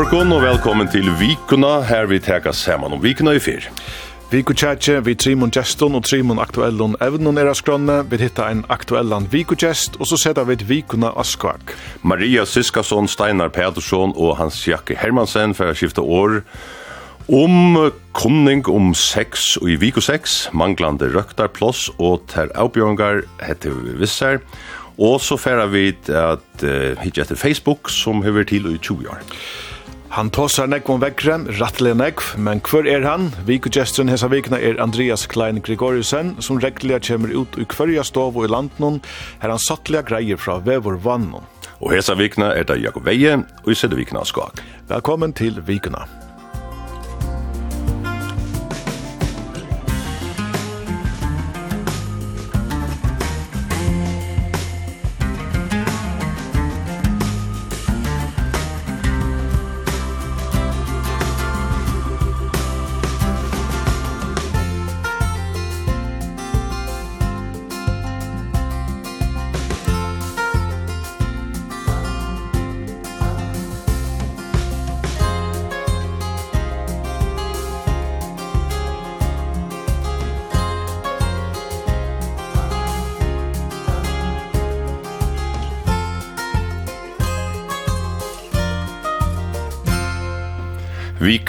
morgon og velkommen til Vikuna, her vi teka saman om Vikuna i fyr. Viku tjetje, vi trimon geston og trimon aktuellon evnon er skronne, vi hitta en aktuellan viku gest, og så setta vi et vikuna askvak. Maria Siskason, Steinar Pedersson og Hans Jakke Hermansen for å skifte år om kunning om sex og i viku 6, manglande røktarploss og ter avbjørngar heter vi visser, og så færa vi at uh, hitje etter Facebook som høver til i 20 år. Han tåsar nekv om vekkren, rattelig nekv, men hver er han? Vikugjestren hesa vikna er Andreas Klein Gregoriusen, som regliga kommer ut i hverja stov og i landnån, her han sattliga greier fra vevor vannon. Og hesa vikna er det Jakob Veie, og i sedde vikna skak. Velkommen til vikuna.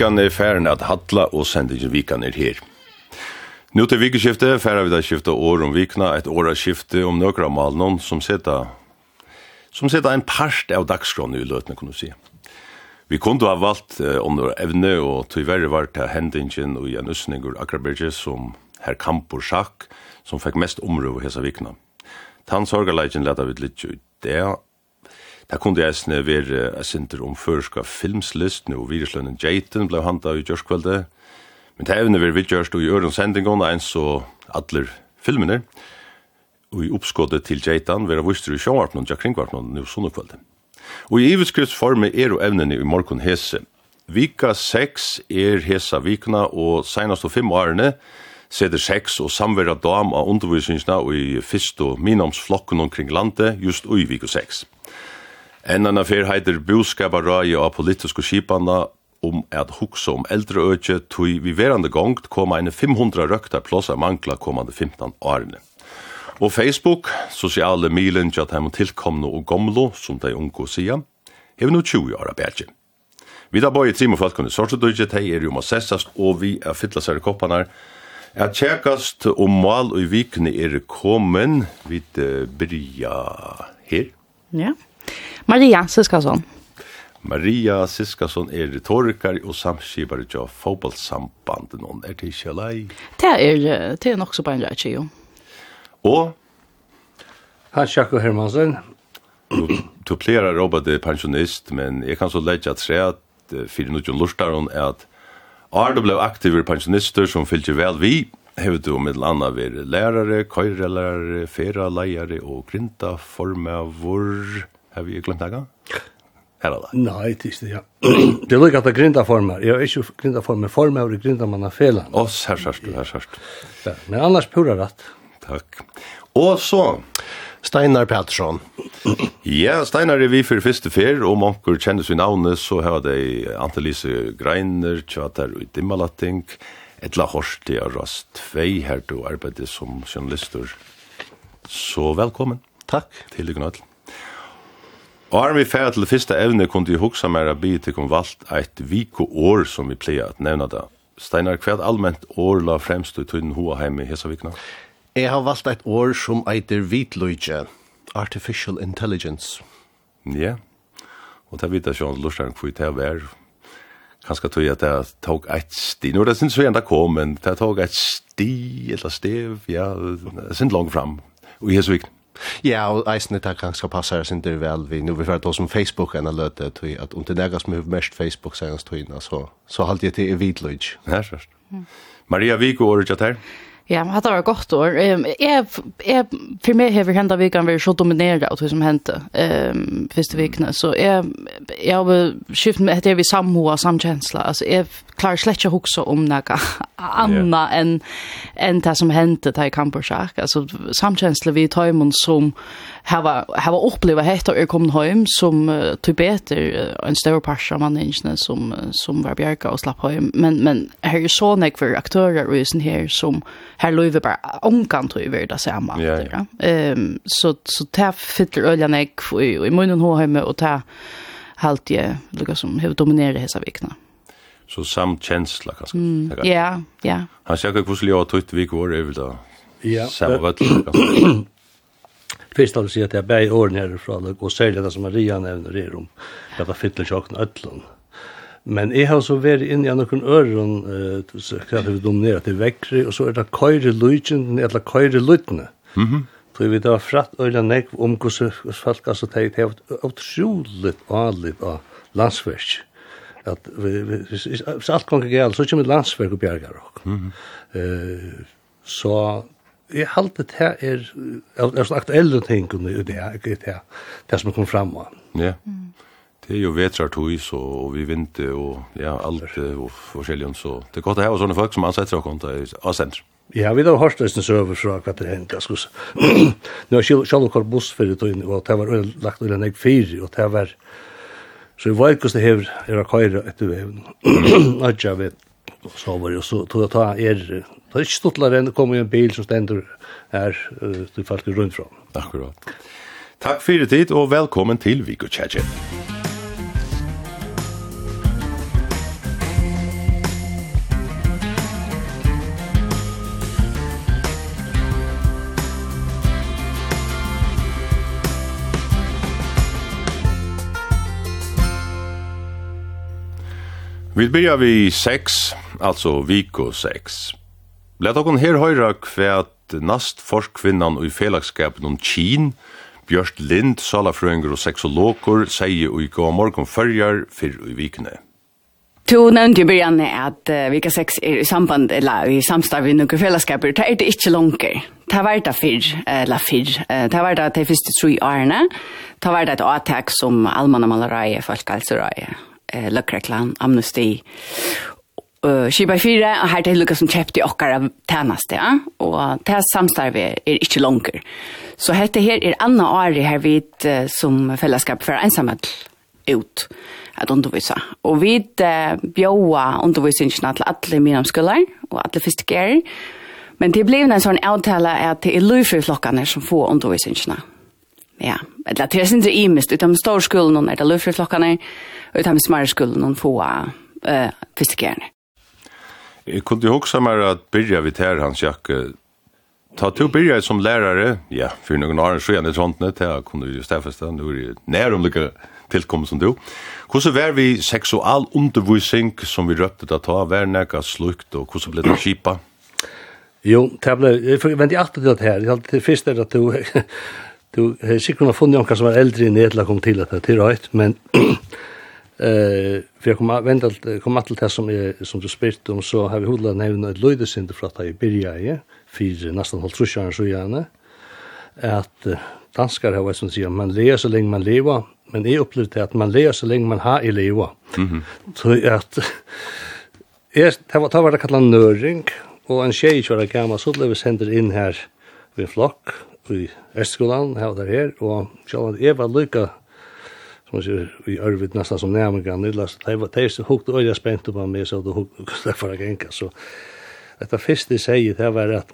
Vikan er færen at hatla og sendingen Vikan er her. Nå til vikeskiftet færer vi da skiftet år om vikna, et år av skifte om nøkra malen som seta som seta en parst av dagskronen i løtene, kan du si. Vi kunne ha valgt eh, om evne, og tyverre var til hendingen og Jan østninger akraberge som herr Kampur Sjakk, som fikk mest omrøv hesa vikna. Tansorgaleikin leta vi litt ut det, Det kunne jeg sne være jeg sinter om førska filmslist, og viruslønnen Jaten ble handa i gjørskveldet, men det evne vi vidgjørst og i øren sendingene en så adler filmene, og i oppskådet til Jaitan vera vuster i sjåvarpnån, ja og nu sunnekveldet. Og i iveskriftforme er og evnene i morgon hese. Vika 6 er hesa vikna, og senast og fem årene seder 6 og samverra dam av undervisningsna og i fyrst og minomsflokken omkring landet just ui vika 6. En annan fyr heiter boskaparraje av politiske skipana om at hugsa om eldre økje tog vi verande gongt koma en 500 røkta plåsa mangla komande 15 årene. Og Facebook, sosiale milen tja teim tilkomne og gomlo, som de unge sier, hever no 20 år av bætje. Vi da i trim og falkene sortedøyje, de er jo må sessast, og vi er fytla seg i her. Jeg tjekkast om mal og vikne er kommen, vi byrja her. Ja. Yeah. Maria Siskason. Maria Siskason er retorikar og samskipare til fotballsambandet. Noen er det ikke lei? Det er, det er nok så bare en rett, jo. Og? Hans Jakob Hermansen. Du, du pleier å råbe det pensjonist, men jeg kan så legge at tre at fyrir nudjon lortaren er at Ar du blev pensjonister som fylgjer vel vi, hevet du med landa vir lærare, køyrelærare, feraleiare og grinta formavur. Har vi glemt det? Eller det? Nei, det er ja. det er lukket av grindaformer. Jeg er ikke grindaformer. Former over grindamann av felen. Å, her sørst, her sørst. Ja, men annars pura rett. Takk. Og så... Steinar Pettersson. ja, Steinar er vi for første fer, og mange kjenner sin navne, så har de Antelise Greiner, Tjater og Dimmalatting, etla Horsti til Rast 2 her du arbeider som journalister. Så velkommen. Takk. Til lykke Og har vi færa til det første evne, kunne jeg hugsa mer av bygget til å valgt eit viko år som vi pleier at nevna det. Steinar, hva allment år la fremst i tøyden hoa heim i hesa vikna? Jeg har valgt et år som eiter vitløyge, Artificial Intelligence. Ja, og det er vita sjån lursdagen hvor det er Kanskje tog jeg at det tog et sti, nå er det sin så enda kom, men det tog et sti, eller stev, ja, sin langt fram, og i hesa vikna. Ja, og eisne det kanskje passer sin det vel vi. Nå vi hørt oss som Facebook enn løte til at om det er som er mest Facebook senest tøyene, så, så halte jeg til i vidløyde. Ja, sørst. Maria Viko, året her. Ja, men det var godt år. Jeg, jeg, for meg har vi hendt vi kan være så dominerende av det som hendte um, første vikene. Så jeg, jeg har skift med at jeg vil samhoa samkjensla. Altså, jeg klarar slett ikke å huske om noe annet enn en det som hendte til i Kampuchak Altså, samkänsla vi tar imen som hava hava uppleva hett er kommet hjem som uh, tibeter en stor parsa man manningene som som var bjerga og slapp hjem. men men her er så nek för aktörer og sånn här som her löver bara omkan tror ju det samma ja. ehm så så tar fyller öljan nek i munnen hemma och ta halt jag lukar som hur dominerar hesa vikna så samkänsla kanske. Mm. Ja, ja. Han säger att kusliga har tagit vi går över då. Ja. Samma Fyrst av si at jeg bär åren härifrån og særlig det som Maria nevner er om. at det fyller sjokken ötlen. Men jeg har så vært inne i noen øren, uh, så kan vi dominere til vekkri, og så er det køyre lydgen, eller køyre lydene. Mm -hmm. Så vi har fratt øyne nekv om hvordan folk, altså, det er utrolig anlig av landsverk at vi, vi, hvis alt kan ikke galt, så kommer landsverk og bjerger ok. Mm så jeg halte det her er, er sånn aktuelle ting under det, det, det, det som kom fram. av. Ja. Det er jo vetrartøys og vi vinter og ja, alt og forskjellig, så det er godt å ha sånne folk som ansetter og konta i avsender. Ja, vi har hørt nesten søver fra hva det hendte, jeg skulle si. Nå har jeg selv kalt bussferie, og det var lagt under en egg fire, og det var Så i veikoste hever er a køyre etter veven. Nødja vi så var det, så tog jeg ta er, det er ikke stuttlare enn det kommer en bil som stender her, du falsker rundt fra. Akkurat. Takk fyrir tid, og velkommen til Viko Tjadjett. Vi byrjar vi 6, altså viko 6. Let okon her høyra kvæt nast forskvinnan og i felagskapen om Kien, Bjørst Lind, salafrøyngur og sexologer, sier og i gå morgon fyrjar fyrr i vikene. Du nevnte i början at uh, Vika 6 er i samband, eller i samstav i noen fellesskaper, det er det ikke langer. Det var det fyrr, eller fyrr. Det var det de første tre årene. Det var det et avtak som allmann og eh, Løkreklan, Amnesty, Uh, Skibar 4, og her til Lukas som kjøpte okkar av tjeneste, ja? og det samstarvet er ikke langer. Så dette her er Anna året her vi uh, som fellesskap for ensamhet ut at undervisa. Og vi uh, bjóa undervisningene til alle mine omskoler og alle fysikerer, men det ble en sånn avtale at det er løyfri flokkene som får undervisningene ja, eller det er sin det imist, utom store skolen, er det løfre klokkene, utom smare skolen, og få uh, fysikerene. Jeg kunne jo også mer at byrja vi her, Hans Jakke, Ta to byrja som lærare, ja, for noen år siden i Trondene, til jeg kunne jo stedfeste, nå er det nærumlykka tilkommet som du. Hvordan var vi seksual undervisning som vi røpte det ta, var nekka slukt, og hvordan ble det kjipa? Jo, det ble, jeg venter alltid til det her, det første er at du Du har sikkert kunnet funnet noen som er eldre i Nederland kom til at det er røyt, men eh, for jeg kom, vent, kom til det som, jeg, som du spyrte om, så har vi hodla nevnet et løydesynd fra det i Birgeie, for nesten holdt trusjaren så gjerne, at danskar har vært som sier, man lever så lenge man lever, men jeg opplevde at man lever så lenge man har i lever. Mm -hmm. Så at, jeg, det var, det var det kallet nøring, og en tjej var det gamle, så ble vi sendt inn her ved flokk, i Østskolan, her og der her, og selv om jeg var lykka, som man sier, i Ørvid nesten som nærmengan, de var teist som hukte øyla spent på meg, så det hukte og derfor jeg enka, så dette første sier, det var at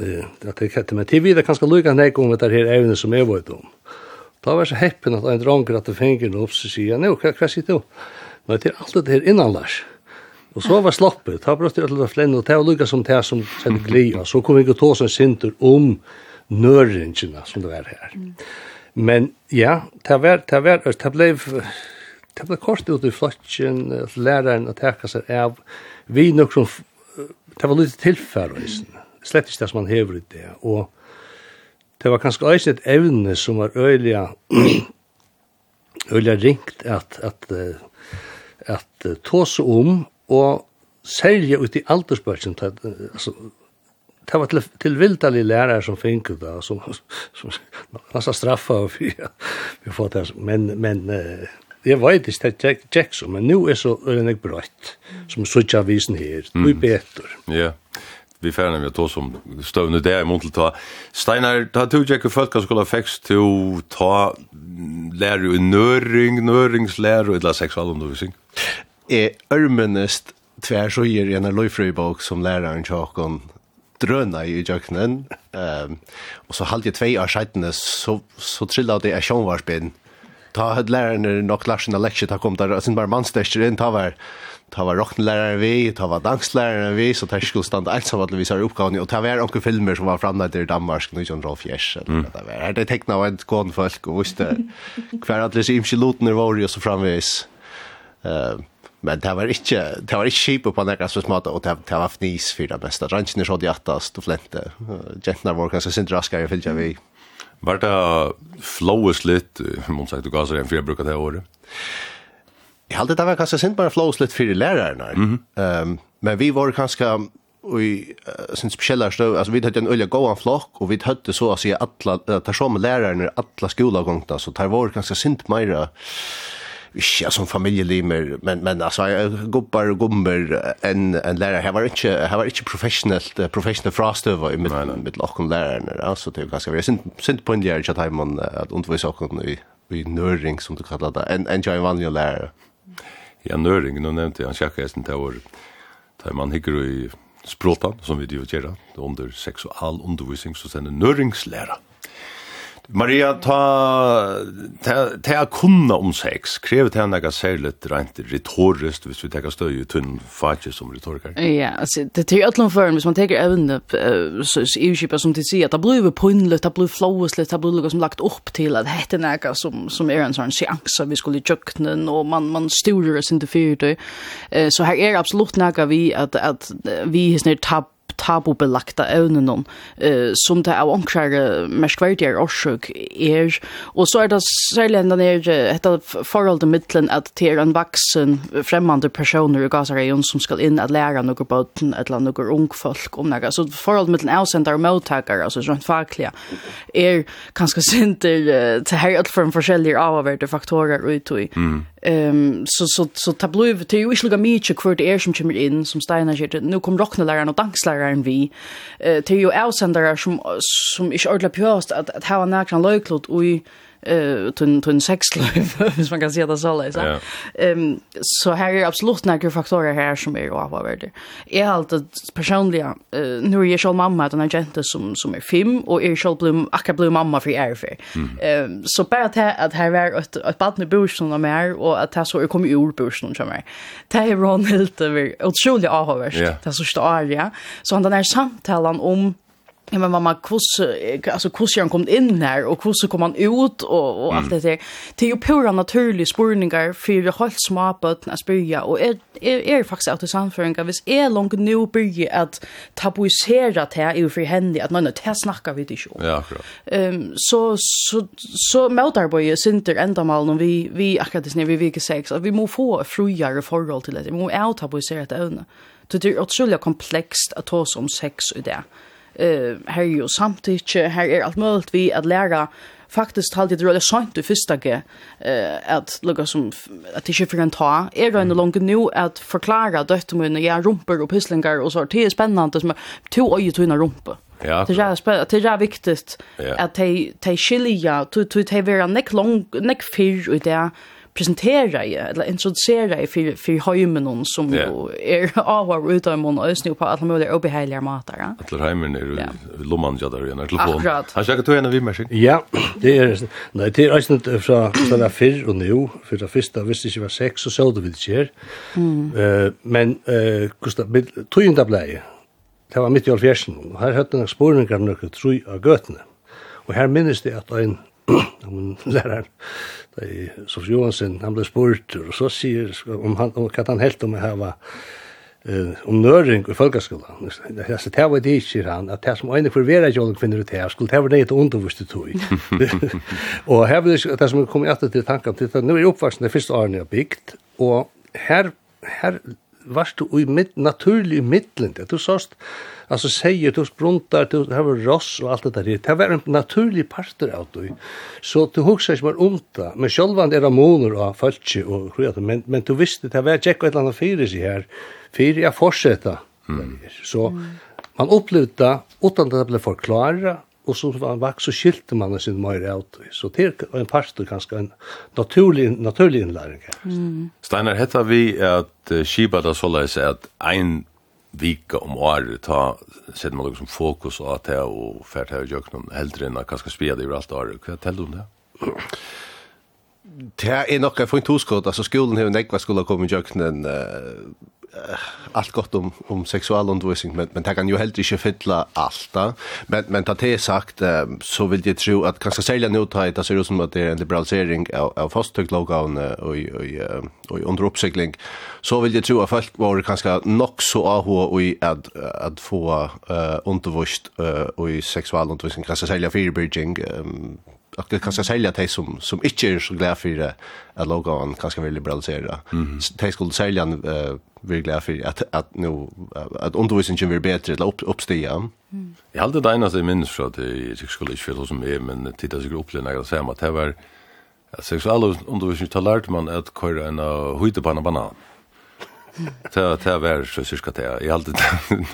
eh at det kette, men til videre kanskje lykka nek om dette her evne som jeg var om. Da var så heppen at en dronker at det fingeren opp, så sier jeg, nå, hva sier du? Men det er alt det her innanlars. Og så var sloppet, ta brøtt i alle flenn, og det var lukka som det som sendte glia, så kom vi ikke ta oss sinter om nøringene som det var her. Men ja, det var, det var, det ble, det ble kort ut i flotjen, læreren å teka seg av, vi nok som, det var litt tilfærøysen, slett ikke det som man hever i det, og det var kanskje også et evne som var øyelig, øyelig ringt at, at, at, at, at tåse om og særlig ut i aldersbørsen, altså, det var til, til vildalige lærere som finket det, som, som nesten straffa og fyra, vi får det, men, men, uh, jeg vet ikke, det er tjekk så, men nå er så øyne jeg brøtt, som suttja visen her, mm. er beter. Ja, vi færne vi to som støvne det i måned ta. Steinar, da tog jeg ikke folk som skulle fekst til å ta lærer i nøring, nøringslærer eller seksualundervisning er ørmenest tvær så i en løyfrøybok som læreren tjokken drøna i jøkkenen. Um, og så halvt jeg tvei av skjeitene, så, så trillet det er sjånvarspinn. Ta hadde læreren nok larsen sin leksje, ta kom der, sin bare mannstester inn, ta var, ta var rocknlæreren vi, ta var danslæreren vi, så ta skulle alt ensam alle vi ser oppgavene, og ta var onke filmer som var framleid i Danmark, noe John Rolf Jers, eller mm. det var. Her det tekna av et gående folk, og visste hver at les imskje loten var våre, og så framvis. Uh, men det var ikke, det var ikke cheap på några så måte, og det, det var fnis for det beste. Ranchen er så de attast og flente. Jättarna var kanskje sint raskere, jag fyllde vi. Var det flowes lit, man sagt, du gasar en jeg bruker det året. Jeg halte det var kanskje sint bare flowes lit för Mm Ehm um, men vi var kanske i sin speciella støv, altså vi hadde en øye goan flock og vi hadde så att säga alla tar som lärarna alla skolagångta så tar var kanske sint mera ikke som familielimer, men, men altså, gubbar og gummer, en, en lærer, jeg var ikke, jeg var ikke professionelt, professionelt frastøver i mitt, mitt lakken lærerne, altså, det er ganske, jeg synes, på en lærer, at jeg man, at undervise okken i, i nøring, som du kallar det, en, en jeg vanlig lærer. Ja, nøring, nå nevnte jeg, han sjekker jeg sin til år, da man hikker i språtan, som vi gjør, under seksual undervisning, så sender nøringslærer. Maria, ta, ta, ta kunna om sex, krever ta några særligt rent retorist, hvis vi teka støy i tunn fatje som retoriker? Ja, altså, det er jo ætlom føren, hvis man teker evne, så er jo kjipa som til sier, det blir jo pynligt, det blir flåesligt, det blir som lagt opp til at hette några som, som er en sånn seansa, vi skulle i och og man, man oss inte til fyrt, så her er absolutt nega vi, at, at vi hisner tab tabubelagta evnen eh, som det av omkrar merskverdige årsøk er. Og så er det særlig enda ned dette forholdet mittelen at det er en vaksen fremmande personer i Gazareion som skal inn at læra noen båten eller noen ung folk om det. Så forholdet mittelen avsender og mottakere, altså sånn faglige, er kanskje sinter til her alt for en forskjellige avhverdige faktorer uttøy. Mm. Ehm så så så tabloid det är ju inte mycket kvar det är som kommer in som Steiner säger nu kommer rockneläraren och dansläraren vi eh till ju avsändare som som är ordla pjöst att att ha en nära löklot och eh tun tun sexliv hvis man kan säga det så läs. Ehm så här är absolut några faktorer här som är avgörande. Jag Är allt personliga eh nu är jag själv mamma den agent som som är fem och är själv blum akka blum mamma för är för. Ehm så bara att att här är ett ett barn i bussen och mer och att här så kommer ur bussen som är. Det är Ron det är otroligt avgörande. Det så står ja. Så han den här samtalen om Ja, men mamma, hvordan, altså, hvordan han kom inn her, og hvordan kom han ut, og, og alt det der. Det er jo pura naturlige spurningar for holdt små bøtten å spyrja, og er, er, er faktisk at det samføringer, hvis jeg langt nå byrger at tabuisere det her for henne, at man det snackar vi ikke om. Ja, akkurat. Um, så, så, så møtarbeidet synder enda mal når vi, vi akkurat det vi virker sex, at vi må få frujare forhold til det, vi må tabuisera det det er utrolig komplekst at ta oss om sex i det. Ja eh här ju samtidigt här är allt möjligt vi att lära faktiskt halt det rullar sant i första ge eh att lukka som att det inte en ta är det en lång nu att förklara dött om ja jag rumpor och pysslingar och så. Det är spännande som två öje tunna rumpor Ja. Det är spännande. det är viktigt att de de skilja till till vara neck lång neck fyr och där presentera ju eller introducera ju för för hemmen någon som yeah. ju är av utom och ösnu på alla möjliga obehagliga matar. Alla hemmen är lomman jag där när telefon. Han ska ta en av mig. Ja, det är nej det är inte så så där för och nu för det första visste jag var sex och så då vill ske. Eh men eh Gustav tog blei. Det var mitt i 80-talet. Här hade jag spårningar några tror av götna. Och här minns det att en han läraren Sofs Johansen, han blev spurt och så sier om han, om han helt om att ha eh om nöring i folkskolan. Det här det var det inte han att det som en för vera jag finner det här skulle det vara det undervisning tog. Och här vill det som kommer att till tanken till nu är uppvaxna första åren jag byggt och här här varst du i mitt, naturlig i mittlen, du såst, altså seier, du spruntar, du har ross og alt det der, det var en naturlig parter av du, så du hugsa ikke bare om det, men sjølvan er amoner og falskje og kreat, men, men du visste, det var tjekk og et eller annet fyrir seg her, fyrir jeg fortsetta, mm. så man opplevde det, utan det ble forklara, og så var han vaks, så skilte man sin mer ut. Så det er en pastor ganske en naturlig, naturlig innlæring. Mm. Steinar, hetta vi at uh, Kiba da så leis at ein vika om året, ta, sett man liksom fokus av det og fært her i jøknen, heldre enn at spia det i alt året. Hva teller du om det? Det er nok en fint hoskott, altså skolen har nekva skulle komme i jøknen, uh, allt gott om om sexualundervisning men men det kan ju helt inte fylla allt då. men men ta det sagt så vill jag tro att kanske sälja nu ta det ser ut som att det är en liberalisering av av fasthöglogan och och och under uppsegling så vill jag tro att folk var kanske nog så av och i att att få undervisning och i sexualundervisning kanske sälja firebridging um, och det kanske sälja till som som inte är så glad för att logan kanske vill liberalisera. Mm -hmm. Skulle sälja uh, vi er glada för at, att nu at undervisningen blir bedre til å opp, oppstige. Mm. Jag hade det ena som minns från att jag skulle inte förstå som er, men titta sig upp när jag säger at det var sexualundervisning tar lärt man at köra en uh, høyde på hytepanna banan. Det det var så cirka det. Jag hade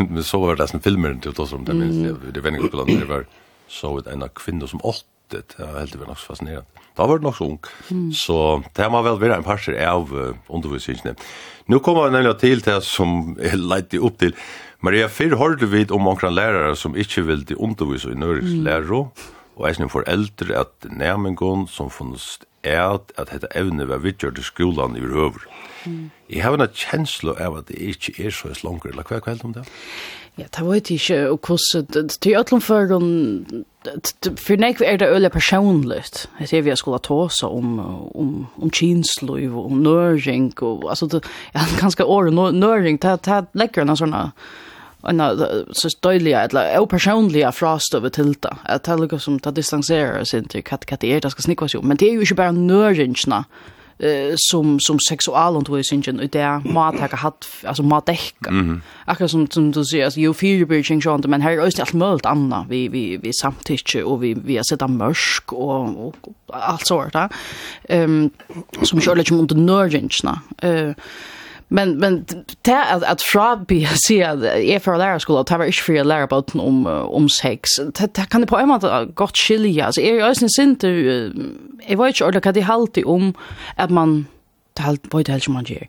med så var det som filmer inte då som det minns det var inte skola det var så ett en kvinna som åt det er helt vel nok så fascinerende. Da var det nok så ung. Mm. Så det må vel være en parser av uh, undervisningene. Nå kommer vi nemlig til det som jeg leite opp til. Maria, før hørte vi om noen lærere som ikke vil til undervise i Norges mm. lærere, og jeg synes foreldre at nærmengen som funnes er at dette evne var vidtgjørt i skolan i høver. Mm. Jeg har en kjensle av at det ikke er så langt, eller hva er det om det? Ja. Ja, det vet jeg ikke hvordan, til øtlom for dem for nek er det øyelig personligt, jeg ser vi jeg skulle ta seg om, om, om kinsliv og om nøring, og altså, det, ja, ganske år nøring, det, det legger en sånn, en så støylige, eller opersonlige frastøve til det, at det er liksom som det distanserer sin til hva det er det skal snikke seg men det er jo ikke bare nøringene, nøringene, eh som som sexualundervisningen och där mat har haft alltså mat täcka. Mm. Akkurat som som du säger alltså ju fyra bridging sånt men här är det allt möjligt annat. Vi vi vi samtycke och vi vi har sett mörsk och, och allt sånt där. Ehm som kör lite mot. Eh Men men det att att fra be se att är för lära skola tar inte för lära på om om sex. Det kan det på en måte gott skilja. Alltså är ju ösen sint du vet vad jag ordet kan det halt om att man det halt på det helt som man ger.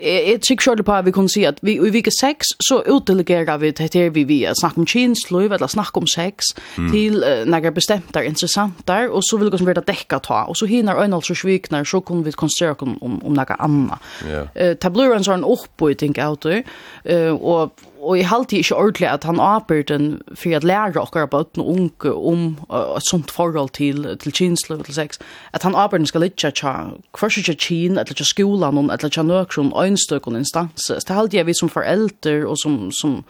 Jeg tykker selv på at vi kan si at vi, i vike 6 så utdelegerer vi det her vi via snakke om kinsløyv eller snakke om sex mm. til uh, når jeg bestemt er interessant der, og så vil det være dekket ta, og så hinner øyne altså svikner, så kan vi konsentrere om, om, om noe annet. Yeah. Uh, det blir en sånn oppbøyting av det, uh, og og jeg halte ikke ordentlig at han avbyrden for å lære dere på og unge om uh, et sånt forhold til, til kinsle og til sex, at han avbyrden skal ikke ha kvars ikke kin, eller ikke skolen, eller tja nøkron, og instanser. Det halte jeg vi som foreldre og som, som,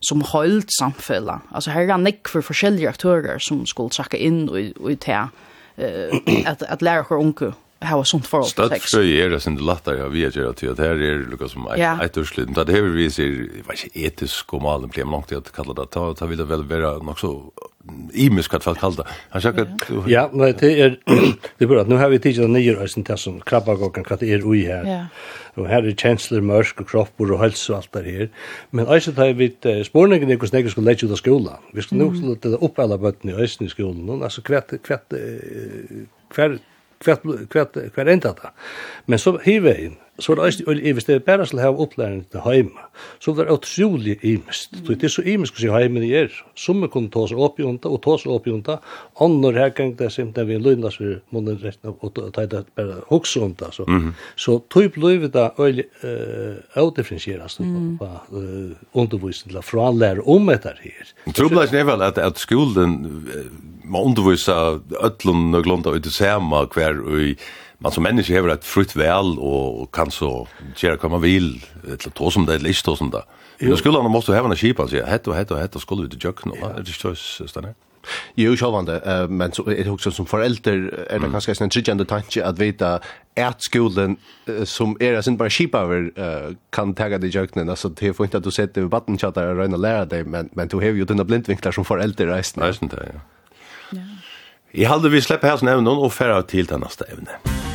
som holdt samfunnet. Altså her er han ikke for forskjellige aktører som skulle trekke inn og, og til uh, at, at lære dere unge hava sunt forhold til sex. Stadfrøy er det sin lattar jag vet ikke til at her er lukka som ett urslut. Det her vi ser, jeg vet ikke, etisk och malen plem långt til at kalla det. Ta vil det vel være nok så imisk at folk kalla det. Han att Ja, nei, det är... Det er bra, nu har vi tidigt den nya røysen till som krabbagoggan katt er ui her. Och här är kjensler, mörsk och kroppur och helse och allt där här. Men eisen tar vi ett spårningen er hvordan jeg skulle leggja ut av skola. Vi skulle upp alla bøttene i östen i skolan. Alltså kvett, kvett, kvett, kvart kvart kvart enda ta men så hivin så er det eisne øyne hvis det er bare skal ha opplæring til heima, så er det utrolig imest. Mm. Det er så imest hos heimen det er. Somme kunne ta seg opp i unta, og ta seg opp i unta, andre her gang det er det vi løgnas vi munnen rett og ta det bare hoks unta. Så, mm. så tøy bløy vi da øyne avdifferensierast på uh, undervisning til fra lærer om etter her. Troblasen er vel at, at skolen må undervisa ötlun og glonda ut i sema hver og man som människa har ett fritt väl och kan så göra vad man vill eller ta som det eller inte ta som det. Men skulle han måste ha en skip alltså hett och hett och hett och skulle vi i jökna. Det är så så där. Jo, sjálvande, men så er det også som forelder, er det kanskje en tryggjende tanke at vita at skolen som er sin bare skipaver kan tega det jøknen, altså det er fint at du setter vattenkjattar og røyner å lære deg, men, men du har jo denne blindvinkler som forelder reisende. Reisende, ja. ja. Jeg halde vi slipper her som evnen og færre til den neste evne. Musikk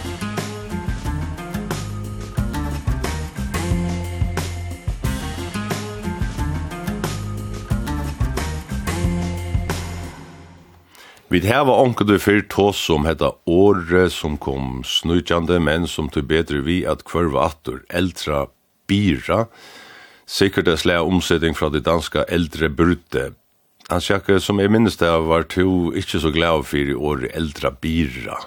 Vi hava onkel du fyrt tås som hetta åre som kom snutjande, men som tog bedre vi at kvarva attor eldra bira, sikkert er slæ omsetting fra de danska eldre brute. Han sjakke, som jeg minnes det var to ikke så glad for i åre eldra bira.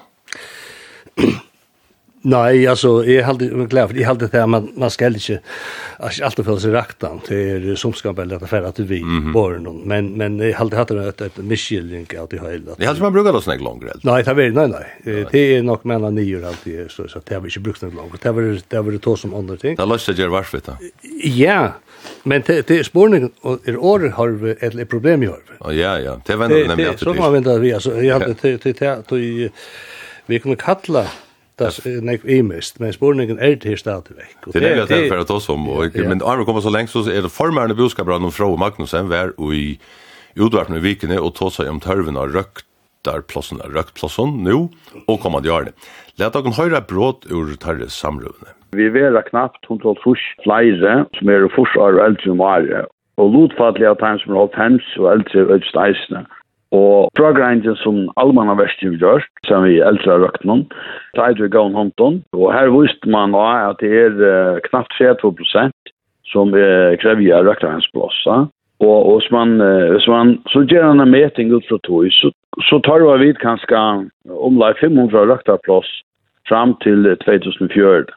Nei, altså, jeg halte, jeg glad for, jeg halte det man, man skal ikke, altså, alltid føles i raktan, det er som skal bare lette færre til vi, mm -hmm. bare men, men jeg halte hatt det et miskylling av det hele. Det er man bruker det sånn langere? Nei, det er, nei, nei, det er nok menna nyer alltid, så, så det har vi ikke brukt det langere, det var det var det to som andre ting. Det har løst seg gjør varfett da? Ja, men det, det er spårning, er år har vi, eller problem i år. Ja, ja, det vender nemlig alltid. Så man vender vi, altså, jeg halte, det, det, det, det, vi kunne kalla, Das er nek imist, men spurningen er til stadigvæk. Det er det jeg får oss om, og, men arme kommer så lengst, så er det formærende budskapene fra Magnussen, vær i utvarpen i vikene, og tog seg om tørven av røkt plassen nå, og kommer til Arne. Let dere høre bråd ur tarre samrøvene. Vi er knapt 100 flere som er fors og eldre om året, og lotfattelig av dem som er 50 og eldre og eldre steisene. Og programmet som allmanna verste vi gjør, som vi eldre har røkt noen, da er det gav hånden. Og her visste man da at det er uh, knappt 42 prosent som uh, krever jeg røkt av hans blåsa. Og, og hvis man, uh, hvis man så gjør han en meting ut fra tog, så, så tar vi vidt kanskje omlag 500 røkt av fram til 2004.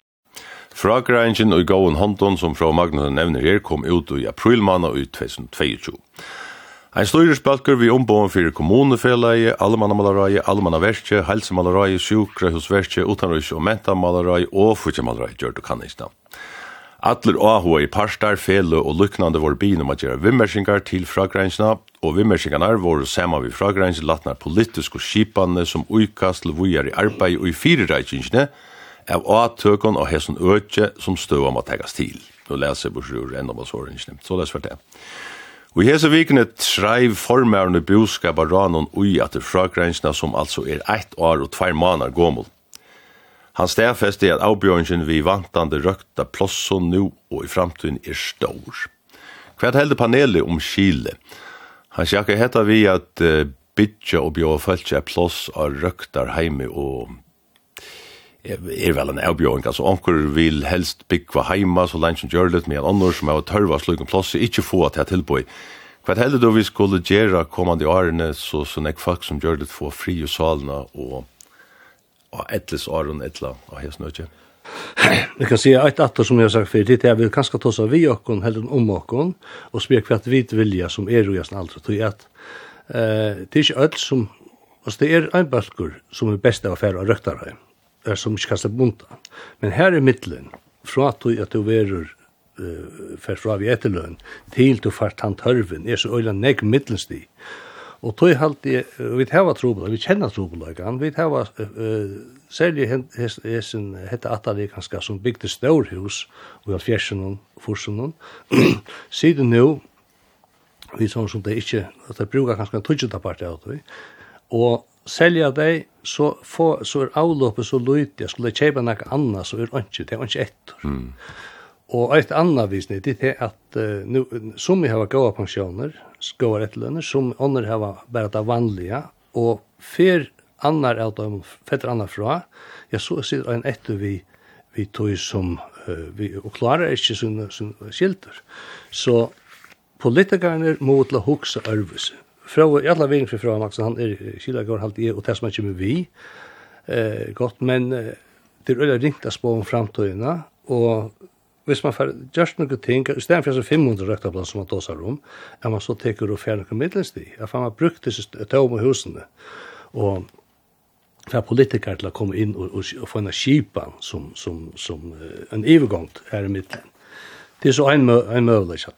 Fragrængen og gåen hånden som fra Magnus nevner her kom ut i aprilmanna ut 2022. Ein styrisbalkur við ombån fyrir kommunefelaie, allemannamalarai, almannaverki, helsemalarai, sjukrahusverdje, utanrøys og mentamalarai og fyrtjemalarai gjør du kan isna. Atler i parstar, fele og luknande voru bínum om at gjøre vimmersingar til fragrensna, og vimmersingarnar voru våre sema vi fragrens latnar politisku skipanne skipane som uikast til vujar i arbeid og i fyrirreikingene av atøkon og hesson økje som støva må tegas til. Nå leser jeg bursur enn om oss årensne. Så leser vi det. Og hese vikene treiv formærende boskap av ranon ui at det fragrensna som altså er eitt år og tvær måneder gommel. Han stedfeste at avbjørnsen vi vantande røkta plosson nu og i framtiden er stor. Hva er heldig panelet om Chile. Han sjakker hetta vi at uh, bytja og bjóa fölkja er ploss av røktar heime og er vel en avbjøring, altså onkur vil helst byggva heima så langt som gjør litt med en annor som er å tørva slik en plass, ikke få til tilbøy. Hva heller da vi skulle gjøre kommande årene, så, så nek folk som gjør litt få fri og salene og, og etles åren etla og hes nødje. Vi kan si et atter som jeg har sagt før, det er vi kanskje ta oss av vi okken, heller om okken, og spyr hva vi vilja som er og jasn aldri, tog at eh, det er ikke alt som, altså det er en balkur som er best av å fære av røktarheim er som ikke kan bunta. Men her er middelen, fra at du at du verur uh, fer fra vi etterløn, til du fart han tørven, er så øyla negg middelsti. Og tog halt jeg, vi hava trobolag, vi kjenner trobolagan, vi hava, uh, særlig hessen, hette Atali kanska, som bygde Stårhus, og vi har fjersen og forsen og, siden nu, vi sånn som det ikke, at det brukar kanskje en tøtjenta part av det, og selja dei, så, få, så er avloppet så lut jeg skulle kjøpe noe annet, så er det ikke, det er ikke etter. Mm. Og et annet visning, det er at uh, nu, som vi har gode pensjoner, gode rettlønner, som andre har bare det vanlige, og fer annar av dem, fetter annar fra, ja, så sitter en etter vi, vi tog som, uh, vi, og klarer ikke sånne, sånne skilter. Så politikerne må til å hukse ørvelse fra, i alla vegen för från Max han är er går halt i, och det som han kommer vi, eh, gott men eh, det er øyla ringt av spån framtøyene, och hvis man får just noen ting, i stedet for 500 røktaplan som man dåsar om, er man så teker og fjerne noen middelsti, får man har brukt disse tøyme husene, og för politiker till att komma in och, och, och få en skipan som, som, som en övergång här i mitten. Det är så en, en möjlighet.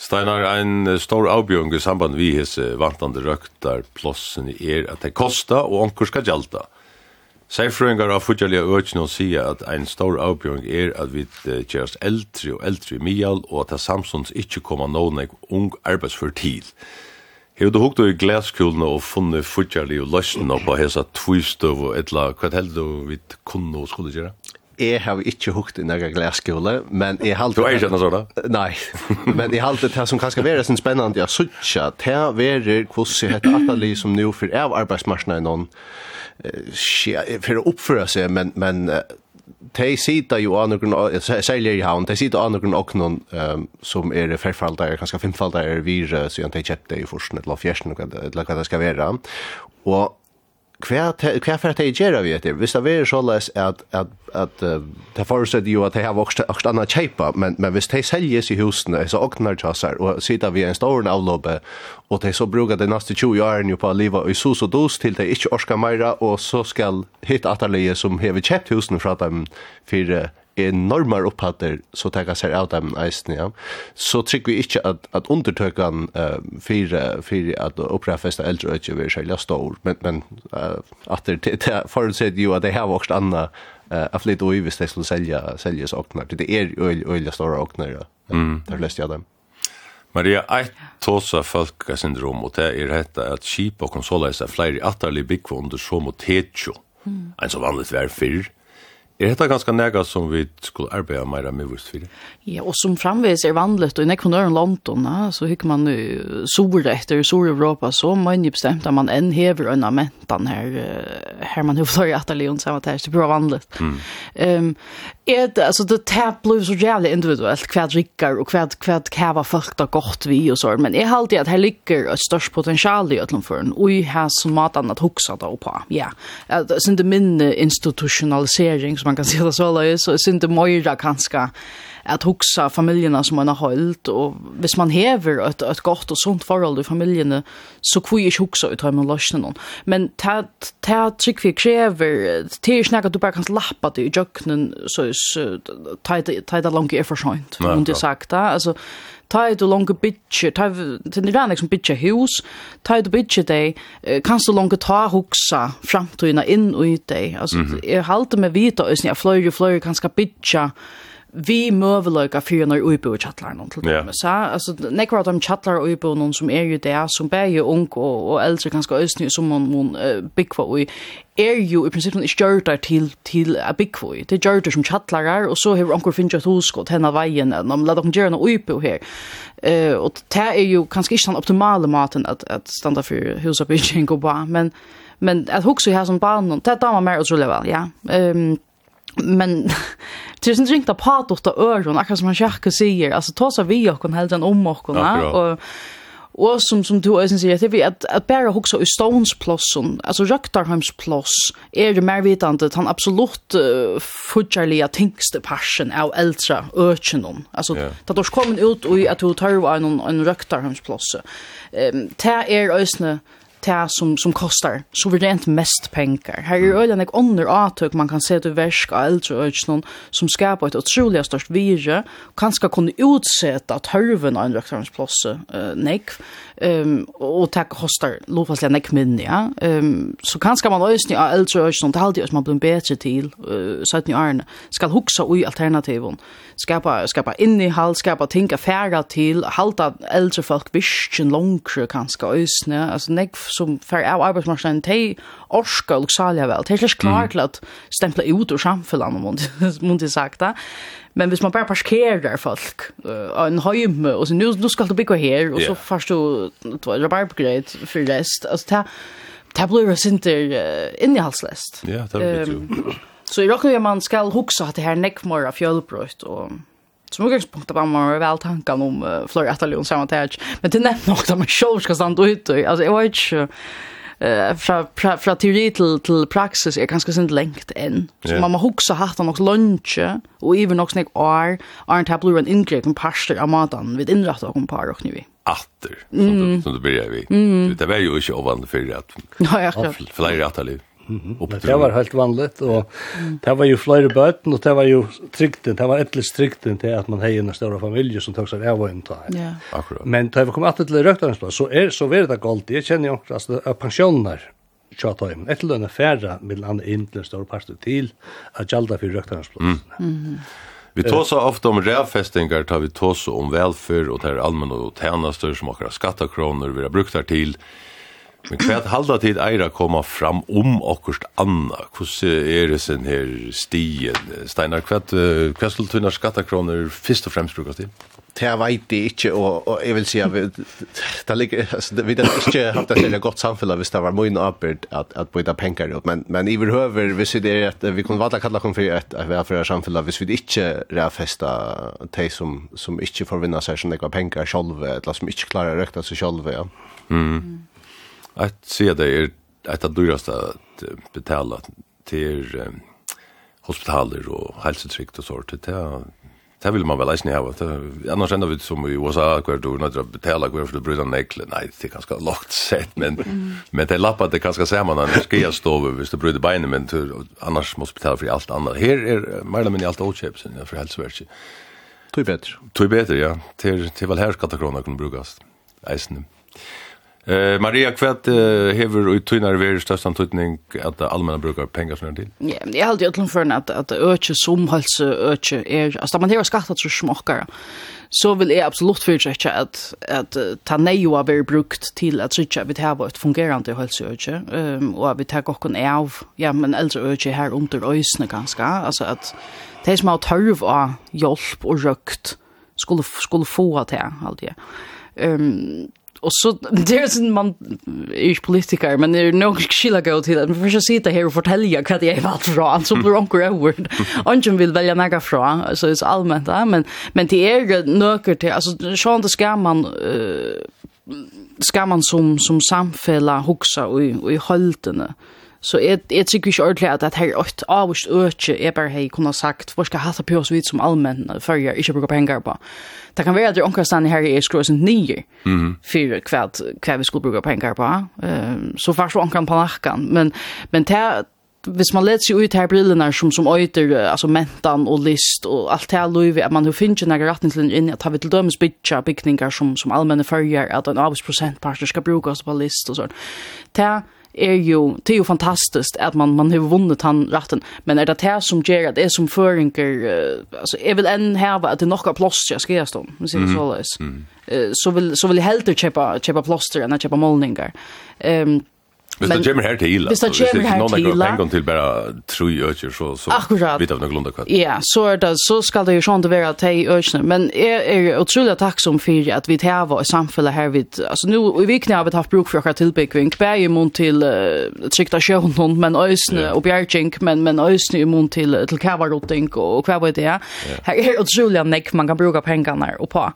Steinar, ein stor avbjørn i samband vi hes vantande røktar plossen er at det kosta og onkur skal gjalda. Seifrøyngar av futjalliga økjen og sier at ein stor avbjørn er at vi kjerast eldri og eldri mial og at det samsons ikkje koma nåneik ung arbeidsfør tid. Hevur du hugt i glaskulene og funne futjalliga løsna på hesa tvistøv og etla, hva held du vi kunne og skulle gjøre? jeg har ikke hukt i nægge glasskole, men jeg halte... Du er ikke noe sånn. Nei, men jeg halte det som kan skal være sin spennende, jeg sutja, det er være hvordan heter atali som nu for av arbeidsmarsjonen noen, for å oppføre seg, men, men de sitter jo av noen, særlig i havn, de sida av noen og noen um, som er ferfaldere, kanskje femfaldere vire, så de kjøpte i forsen, eller fjersen, eller hva det skal være. Og kvær hva fer det gjera vi etter hvis det er så läs at at at det forutset jo at det har vokst og stanna men men hvis det seljes i husna, så oknar chassar og sita vi en stor avloppe og det så brukar det neste 20 årene jo på å leva i so og dos til det ikki orska meira og så skal hitta atelier som hever kjøpt husene fra dem for enorma upphatter så tagga sig av dem eisen, ja. Så tycker vi inte att att undertökan eh för för att upprafesta äldre ökje vi själva stor, men men att det förutsätter ju att det har också andra eh att flytta och visst det skulle sälja säljas åknar. Det är öl öl stora åknar. Mm. Det flesta av dem. Maria, eit tåsa folkasyndrom, og det er hetta at skip og konsola er flere atterlige byggvånder som og tetjo, mm. en som vanligt vær fyrr, Er dette ganske nega som vi skulle arbeide meira med vist fyrir? Ja, og som framvis er vanligt, og i nekvun øren London, så hykker man sore etter Sor-Europa, så man jo bestemt at man enn hever øyna mentan her, her man jo fløy i allion så tærs, det er bra vanligt. Mm. Um, er det alltså det tap blir så jävla individuellt kvad rikkar och hva kvad kava folk da gott vi och så men är halt att her ligger et störst potential i öllum för en oj har som mat annat huxa da på ja. Det är inte minne institutionalisering som man kan säga så så är det mera kanske att huxa familjerna som man har hållt och hvis man häver ett ett gott och sunt förhåll i familjerna så kvui ich huxa ut hem och lösna någon men ta ta trick vi kräver te snacka du bara kan lappa det i jöknen så så ta ta långt är för sent och det sagt alltså ta du långa bitch ta till det där som bitch hus ta du bitch dig kan så långt ta huxa till in och ut dig alltså är halt med vita ösn jag flöjer flöjer kanske bitcha vi møveløyga fyrir når uibu i noen til dem, sa? Altså, nekvar at de tjattlar og uibu noen som er jo det, som begge ung og, og eldre ganske østny, som man, må uh, byggva ui, er jo i prinsippen ikke gjørdar til, til a byggva ui. Det er gjørdar som tjattlarar, og så hever onkur finnst et huskot henne veien, enn man lad okkur gjerne uibu her. Uh, og det er jo kanskje ikke den optimale maten at, at standa for husabygging og ba, men, men at hukse her som banen, det damer mer utrolig vel, ja. Um, men det är inte riktigt att ta öron, akkurat som han kärka säger, alltså ta så vi och kon helt en om och och Och som som du ösen säger att vi att att bara huxa i Stones plossen alltså Röktarheims ploss är det mer vetande att han absolut uh, thinks tänkste passion av äldre ökenon alltså yeah. att då kommer ut och att du tar en en Röktarheims ploss ehm um, ta är ösne det som, som kostar suveränt mest pengar. Här är ölen ett under avtök man kan se till värsk av äldre ökslån som skapar ett otroligt störst virre och kanske kunde utsätta törven av en rektornsplåse uh, nekv um, og takk hostar lovfastlega nek minni, ja. Um, så kanskje man øysni av eldre øysni, det er alltid man blir bedre til, uh, søytni årene, skal hugsa ui alternativen skapa, skapa innihald, skapa ting affæra til, halda eldre folk virksin longre kanskje øysni, altså nek som fær av arbeidsmarskjen, de orska og salja vel, de er slik klar til at stempla ut ur samfellan, munt sagt, Men hvis man bare parkerer folk uh, en høyme, og så nu, nu skal du bygga här och yeah. så först du rabarbergrejt for rest. altså, det det blir jo sinter uh, innehalslest. Ja, det blir det ju. Så i råkning att man skal huske at det her näckmår av fjølbrøyt, og som utgångspunkt var man vel tanken om uh, flera atalion sammantage. Men det nevnt nok att man selv skal stande ut. Altså, jeg var ikke... Uh, eh fra fra fra teori til til praksis er ganska sent lengt enn. Så yeah. man må hugsa hatt nok lunch og even nok snakk år aren't have run and ingrip and pasta av maten við innrætt og par og knivi. Atter. Som mm. det blir vi. Mm. Det var jo ikke ovanlig for at. Ja, ja. Flere atterliv. Mm. Det var helt vanligt och det var ju flera böten och det var ju tryggt det var ett strikten till att man hejer en större familj som tog sig av och en tag. Ja. Akkurat. Men det var kommit till röktarensplats så är så vet det galt. Jag känner ju också att pensioner tjata im. Ett löna färra med andra in till en pastor till att gälda för röktarensplats. Mm. Mm. Vi så ofta om rävfästingar tar vi tåsa om välfärd och det är allmänna och tjänster som akra skattakronor vi har brukt här till. Men kvært halda tid eira koma fram om okkurst anna. Hvordan er det sin her stien? Steinar, kvært kvært skulle tunna skattakroner først og fremst brukast til? Det vet jeg ikke, og, og jeg vil si at vi, det ligger, altså, vi har ikke haft et veldig godt samfunn hvis det var mye arbeid at, at byta penger ut, men, men i behøver, hvis det er at vi kunne valda kalla kom for et velfærd samfunn, hvis vi ikke rævfesta de som, som ikke får vinna seg som det penger sjolve, eller som ikke klarer å røkta seg sjolve, ja. Mm. Jeg sier det er et av dyraste å betala til um, hospitaler og helsetrygd og sånt. Det er Det vill man väl eisne ha. Annars enda vi som i USA kvar då när å betala kvar för att bryta nekle. Nei, det er ganske lagt sett men men det lappar det ganska man när ska jag stå över visst bryta benen men annars måste betala för allt annat. Här är mer men allt outchips för helseverket. Tog bättre. Tog bättre ja. Till till väl här ska kunne krona kunna brukas. Eh Maria kvart uh, hever í tøynar verið størst antydning at allmänna brukar pengar snar til. Ja, men eg alltid öllum for at at økje som helse økje er altså man hevur skattat så smokkar. Så vil jeg absolutt fyrir at at ta neio av er brukt til at søkja vit hava et fungerande helse økje. Ehm um, og at vi tar okkun av ja, men eldre økje her under øysene ganska, altså at de som har tørv av hjelp og røkt skulle skulle få av det, alltid. Ehm um, och så det är sån man är ju politiker men det är nog skilla gå till att försöka sitta här och fortälja vad jag valt från så blir onkel grövd. Anchen vill välja några från så är allmänt ja men men det är nöker till alltså sånt ska man eh ska man som som samfälla huxa och i i hålltene. Så jeg, jeg tykker ikke ordentlig at det her åtte avvist øke jeg bare har kunnet sagt hvor skal jeg hatt på oss vidt som allmenn før jeg ikke bruker penger på. Det kan være at det omkring stedet her er skruet sin nye for hva, hva vi skulle bruke penger på. Um, så først var omkring panakken. Men, men det hvis man läser ut här brillene som som öter alltså mentan och list och allt det her løyve, att man hur finns några rättningslinjer in att ha till dømes bytja bygninger som som allmänna förjar att en avsprocent parter ska brukas på list och sånt. Det är jo, det är ju fantastiskt att man man har vunnit han ratten, men er det det som gjør at det är som føringer, uh, alltså jeg vil enn här at det nog har plåster ska jag stå men så så Uh, så vill så vill heller köpa köpa plåster än att köpa målningar ehm um, Hvis det kommer her til, hvis det kommer her til, hvis det kommer til bare tro i øker, så, så Akkurat. vet av noe lunda kvart. Ja, så er det, så skal det jo sånn det være at det økene, men jeg er utrolig takksom for at vi tar i samfunnet her, vid, altså nå, i vikene har vi hatt bruk for akkurat tilbyggving, i mån til uh, trykta sjøhånd, men øsne og bjergjeng, men, men øsne mån til, til kævarotting og hva det, ja. Her er utrolig nekk man kan bruke pengene og på.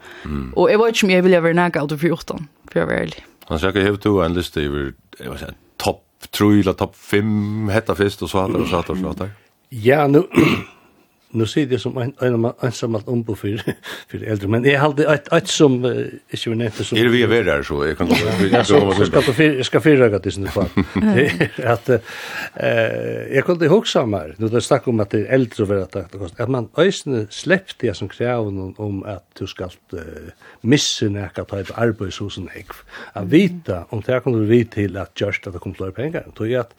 Og jeg vet ikke om jeg vil være nægge av det 14, for jeg er veldig. Han sier ikke, jeg har en liste over, jeg vet ikke, topp 3 eller topp 5 hetta fest og så hade og så att det Ja, nu nu ser det som en, en, ensamalt ombo för för äldre men är hade ett ett som uh, ju var nevnt. Som, er vi er her, så jeg kan gå. ja, så, så skal, fyr, skal fyrrøyga til sin fall. at, uh, jeg kunne hoksa meg, når det snakk om at det er eldre å være takt, at man øysene slepp det som kreven om at du skal uh, misse nekka ta et arbeid hos. At vita, om det kan du vite til at just at det kommer til å pengar, tog jeg at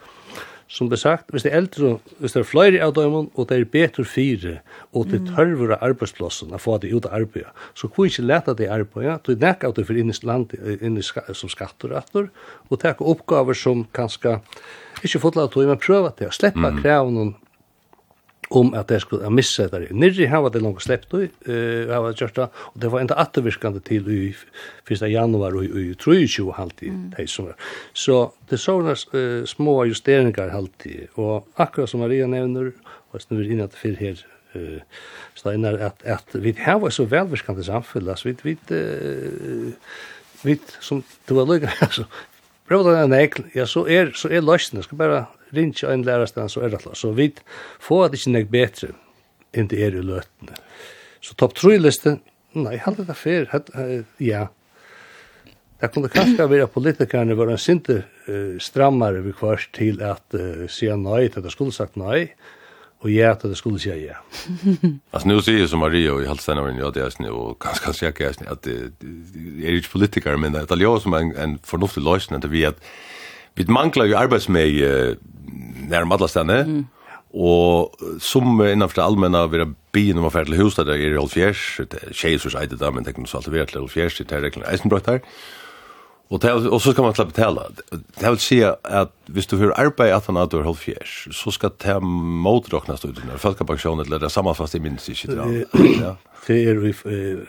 som det sagt, hvis det er eldre, hvis det er flere av dem, og det er bedre fire, og det tørver av arbeidsplassen, å få det ut av arbeidet, så kunne ikke lete det arbeidet, du nek av det for inn i land, inn i ska, som skatterattor, og, og teka oppgaver som kanskje, ikke fått lov til, men prøve til å slippe mm. kravene om at det skulle missa det. Nirri hava det langt sleppt og uh, hava det kjørsta, og det var enda attervirkande til i 1. januar og i 23 halvtid mm. de som var. Så det sånne uh, små justeringar halvtid, og akkurat som Maria nevner, og jeg vi inn at fyrir her uh, steinar, at, at vi hava så velvirkande samfunn, altså vi, vi, uh, vi, som du var lukka, altså, prøv å ta en ekl, ja, så er, så er løsene, skal bare rinja ein lærastan så er det Så vi får at ikke nek betre enn det er i løtene. Så topp 3-listen, nei, halde det fer, ja. Det kunne kanskje være politikerne var en sinte uh, strammare vi kvart til at uh, sier nei, til at det skulle sagt nei, og ja, til det skulle sier ja. altså, nå sier som Maria og i halvstein av ja, det er snu, og ganske kanskje jeg er snu, at det er ikke politikere, men det er jo som en, en fornuftig løsning, at vi at Vi manglar jo arbeidsmeg eh, nærmere alle Mm. Och som innanfor det allmänna vi har bin om å hus där är det er i halvfjers, tjeis hos eitet da, men det kan så alltid vara til halvfjers, det är reglerna Eisenbrott här. Och det, och så ska man släppa betala. Det vill säga att hvis du får arbeid att han har er halvfjers, så ska det motråknes ut under folkepensjonen, eller det samma fast i minst ikke. Det, ja. det er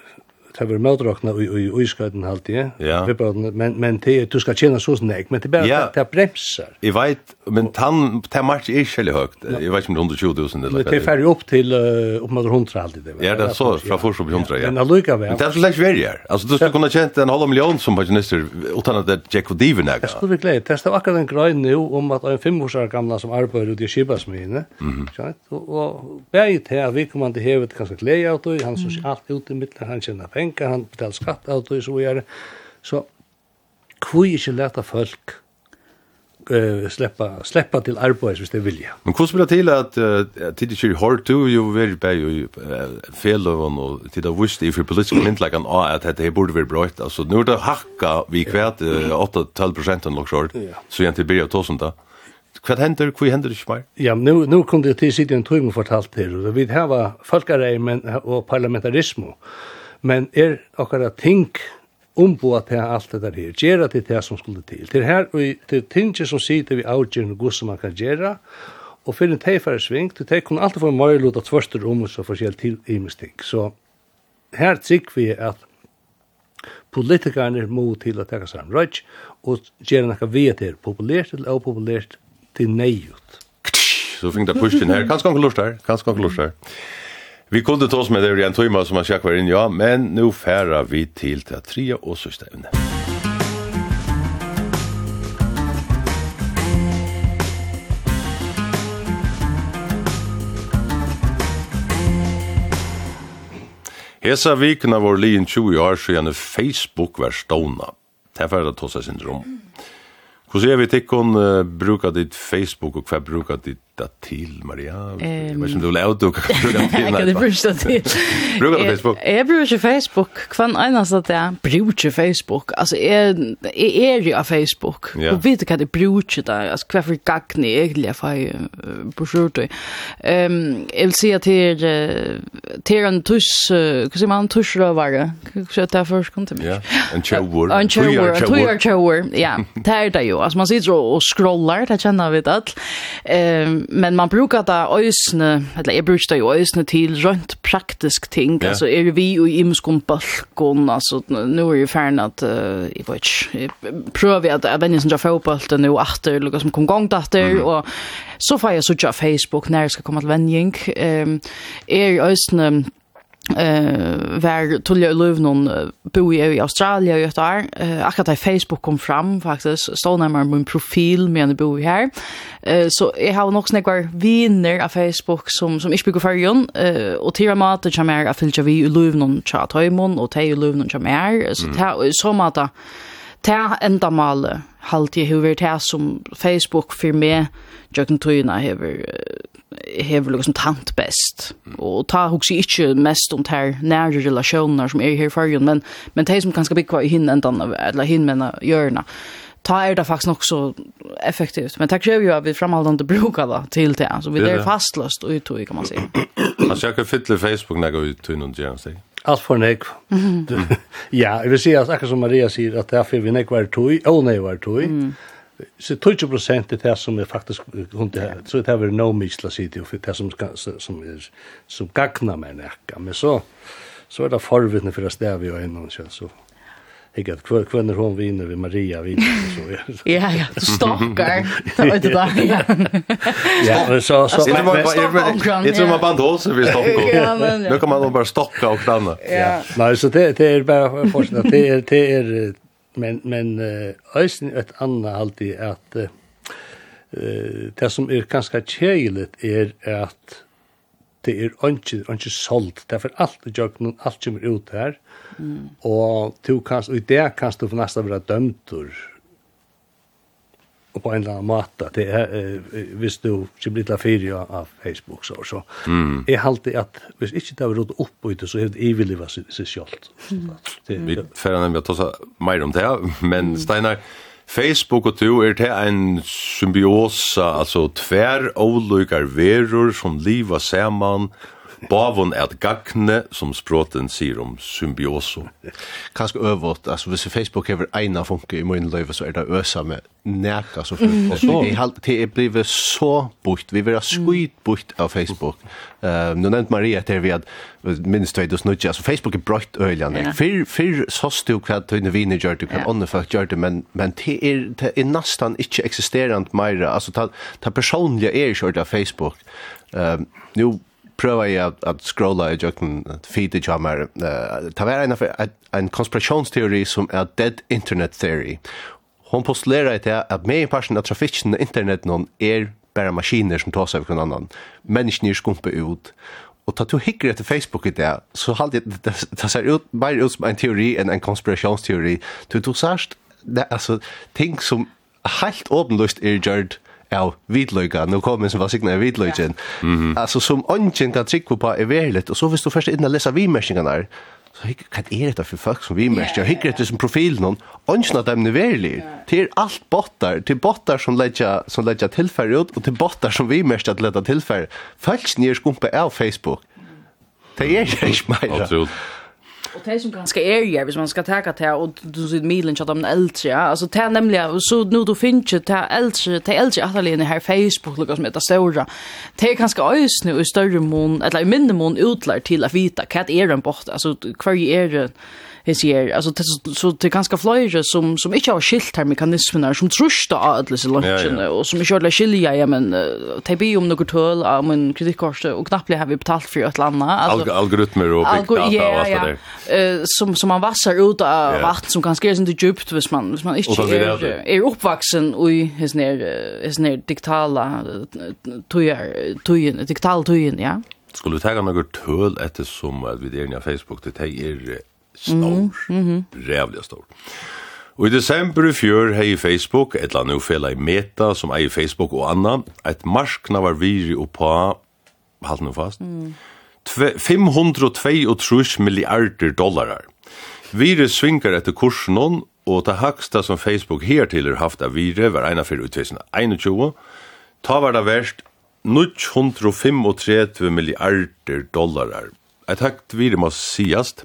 det var møtrakna i i i skøden halt ja. ja. Men men det du skal tjena så snägg men det bara ja. det bremsar. Jag vet men han det match är skälle högt. Jag vet inte 120 000 eller Det färg upp till upp mot 100 alltid det. Ja, det så från först på 100 ja. Men lucka väl. Men det är så lätt värre. Alltså du skulle kunna tjäna en halv miljon som pensionister utan att det Jack och Diven Jag skulle bli det Testa akkurat en grej nu om att en fem år gamla som arbetar ute i Kibasmine, Mm. -hmm. Och och bäit här vi kommer inte hevet kanske av det, han så allt ute mitt han tjänar pengar pengar, han betalar skatt av det, så vidare. Så, kvui ikke leta folk uh, släppa släppa till arbete hvis det vilja. Men hur spelar till att uh, tid det ju hårt to ju vill be ju fel och och tid det visst i för politiska int like an ah att det borde vara brått alltså nu det hacka vi kvärt 8 12 procent nog short. Så egentligen blir det tusen då. Vad händer? Vad händer det mer? Ja, nu nu kom det till en trum fortalt här och vi har folkarej men och parlamentarism men er okkara ting omboa til alt det der her, gjera til det som skulle til. Til her, og til tinge som sitter vi avgjørende god som man kan gjera, og fyrir en teifare sving, til teik kunne alltid få en møylut at tvørster om og så forskjell til imisting. Så her trygg vi at politikarnir må til å teka seg røyk, og gjera nekka vi at det er populært eller opopulært til neiut. Så fink det pushen her, kanskje han kan lort her, kanskje han kan. Vi kunde ta oss med det i en timme som man sjakk var in, ja, men nu færa vi til til trea og sørste evne. Hesa vikna var lin 20 år siden Facebook var stående. Det var det tosa syndrom. Hvordan er vi tikkun uh, brukar ditt Facebook og hva brukar ditt det til, Maria. Um, ikke om du lade du kan bruka til. Jeg kan flytta till. Brukar du Facebook? Jeg bruker ikke Facebook. Hva Kvann annars att jag brukar Facebook. Altså, jeg, jeg er jo av Facebook. Ja. Og vet hva jeg bruker det Altså, hva for kvar jeg egentlig egentligen uh, på skjorte. Um, sjut. Ehm jag vill se till till en tuss, uh, hva sier man tuschrövare? Hva sier jag først? kom til meg. Ja, en chowor. En chowor, en chowor, chowor. Ja, det er det jo. Altså, man sitter og scrollar, det kjenner vi det. Ehm men man brukar det ösne eller jag brukar det ösne till runt praktisk ting yeah. alltså är vi i imskon balkon alltså nu är ju färn att uh, i vet prova vi att även som jag fotboll nu åter lukar som kom gång där mm -hmm. och så får jag så på Facebook när jag ska komma till vänjing ehm um, är ösne eh var Tulja Lövnon bo i Australien i ett år. Eh akkurat där Facebook kom fram faktiskt stod närmare min profil med en bo här. Eh så jag har nog snäggar vänner av Facebook som som inte bygger förjon eh och tira mat och chamär av Tulja vi Lövnon chat hemon och Tej Lövnon chamär så ta så mata ta enda mal halt i hur det som Facebook för mig jag kan tryna över hever liksom tant best. Og ta hugsi ikkje mest om ter nære relasjoner som er her i fargen, men, men de som kanskje bygger i hinn endan, eller hinn menna hjørna, ta er det faktisk nok så effektivt. Men det krever jo at vi framhaldande brukar det til det, så vi er fastløst og uttog, kan man si. Man skal ikke fylle Facebook når jeg går ut til noen gjerne Allt for nek. ja, jeg vil si at akkurat som Maria säger att därför vi nek var tog, og nej var tog. Mm. Så 20 procent det det som är faktiskt kunde så det här är no misla city för det som som är som gagna men näka men så så är det förvittne för att vi är innan så så Jag at kvar kvar hon vinner vi Maria vinner så ja. Ja ja, stalker. Det vet du där. Ja. Ja, men så så men det tror man band håll så vi stalker. Nu kan man bara stocka och stanna. Ja. Nej, så det det är bara fortsätta det är det är Men, men eisen et anna halde at uh, det som er ganske kjeilet er at det er ikke, ikke solgt. Det er for alt i jøkken, alt kommer ut her. Mm. Og du kanst, og i det kanst du for nesten være dømtur och på en eller annan matta det är eh, visst du ska bli till fyra av Facebook så så mm. är alltid att visst inte det råd upp ut så helt eviliva sig självt det vi förra nämligen att ta mer om det men Steinar Facebook och du är det en symbios alltså tvär olika veror som lever samman bavon er gagne som språten sier om symbioso. Kanskje øvått, altså hvis Facebook hever eina funke i min løyve, så er det øsa med neka så fullt. Og så er det er blivet så bort, vi vil ha skuit bort av Facebook. Uh, Nå nevnt Maria til vi at minst 2020, altså Facebook er brøtt øyljane. Yeah. Fyr, fyr sås du hva tøyne vini gjør du, hva yeah. ånne folk gjør du, men, men det er, det er nastan ikke eksisterant meira, altså ta, ta personlige er kjørt av Facebook. Uh, nu prøva jeg at, at scrolla i jøkken feed i jammer. Uh, det var en, en konspirationsteori som er dead internet theory. Hon postulerer til at med i parten av trafikken av internet noen er bare maskiner som tar seg av hverandre annan. Menneskene er skumpe ut. Og ta to hikker etter Facebook i det, så halt det, det, det ser ut, mer ut som en teori enn en konspirationsteori. Du, tog sørst, det, altså, ting som helt åpenløst er gjørt av vidløyga, nå kom en som var signa av vidløygen, mm -hmm. altså som ånden kan trykke på er verligt, og så hvis du først inn og leser vimerskningene her, så hikker, hva er dette for folk som vimersker? Yeah, hikker etter som profil noen, ånden av dem er verlig, til alt bottar, til bottar som ledger, som ledger tilfærre ut, og til bottar som vimersker til ledger tilfærre. Folk snier skumpe av Facebook. Det er ikke meira. Absolutt. Och det som ganska är ju, hvis man ska ta det och du ser milen chatta om äldre, ja. Alltså det är nämligen så nu du finns ju ta äldre, ta äldre att alla här Facebook lucka som heter stora. Det är ganska ös nu i större mån, eller i mindre mån utlär till att vita vad är den bort. Alltså kvar är det hes här alltså det så det ganska flyger som som inte har skilt här mekanismerna som trusta alldeles i lunchen och som inte har skilja ja men det blir om något tull om min kreditkort och knappt har vi betalt för ett landa alltså algoritmer och big data och allt det där som som man vassar ut av vatten som ganska är inte djupt hvis man hvis man inte är är uppvuxen i his ner his ner digitala tujer tojen digital tujen ja. Skulle ta några tull eftersom att vi är på Facebook det är stor. Mm -hmm. Rävliga stor. Og i desember i fjør hei Facebook, et eller annet fela i Meta, som eier Facebook og anna, et marskna var viri oppa, halt nu fast, mm. 532 milliarder dollarar. Viri svinkar etter kursen hon, og det haksta som Facebook her til har haft av viri var eina fyrir utvisna 21, ta var det verst 935 milliarder dollarar. Et hakt viri må siast,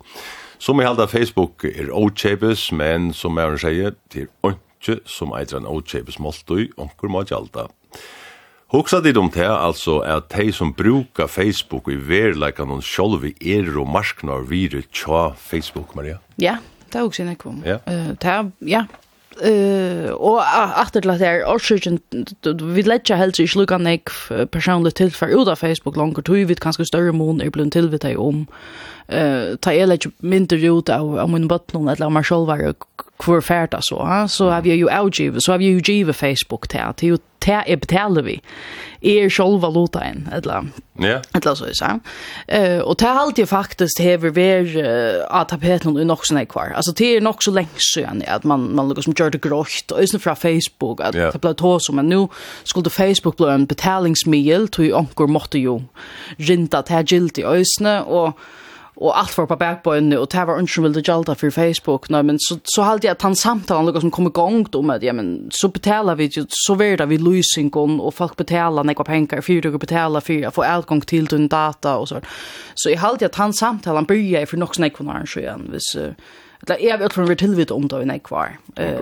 Som i halda Facebook er ochebes, men som jeg sier, det er ikke som eitre en ochebes måltøy, onker må gjalda. Hugsa dit om det, altså, at de som brukar Facebook i verleikan og sjolvi er og marsknar vire tja Facebook, Maria? Ja, det er også nekvom. Ja. Uh, det ja, eh og aftur til at er orsøkin við leggja helst í slukkan nek personlig tilfar ut av Facebook langur tøy við kanska større mun er blund tilvitt om um eh ta ela ju mindre ut av om en bottlon eller om Marshall var kvar färda så ha? Så har vi ju outgive så har vi ju give Facebook ta till ta är betalar vi är själva valuta en eller ja. Eller så så eh och ta har alltid faktiskt häver ver att tapeten och nog såna kvar alltså det är nog så länge sedan att man man liksom som det grått och isn't från Facebook att det blev tå som men nu skulle Facebook bli en betalingsmedel till ankor måtte ju rinta till gilti ösne och och allt var på backboyn och det var inte vill det jalta för Facebook nej men så så hade jag tant samtalen något som kom igång då med ja men så betalar vi ju så vidare vi losing kon och folk betalar några pengar för att betala för att få utgång till den data och så så i halt jag tant samtalen han börjar för något snack från arrangemang vis Eller jeg vet hun vil tilvite om det i nekvar.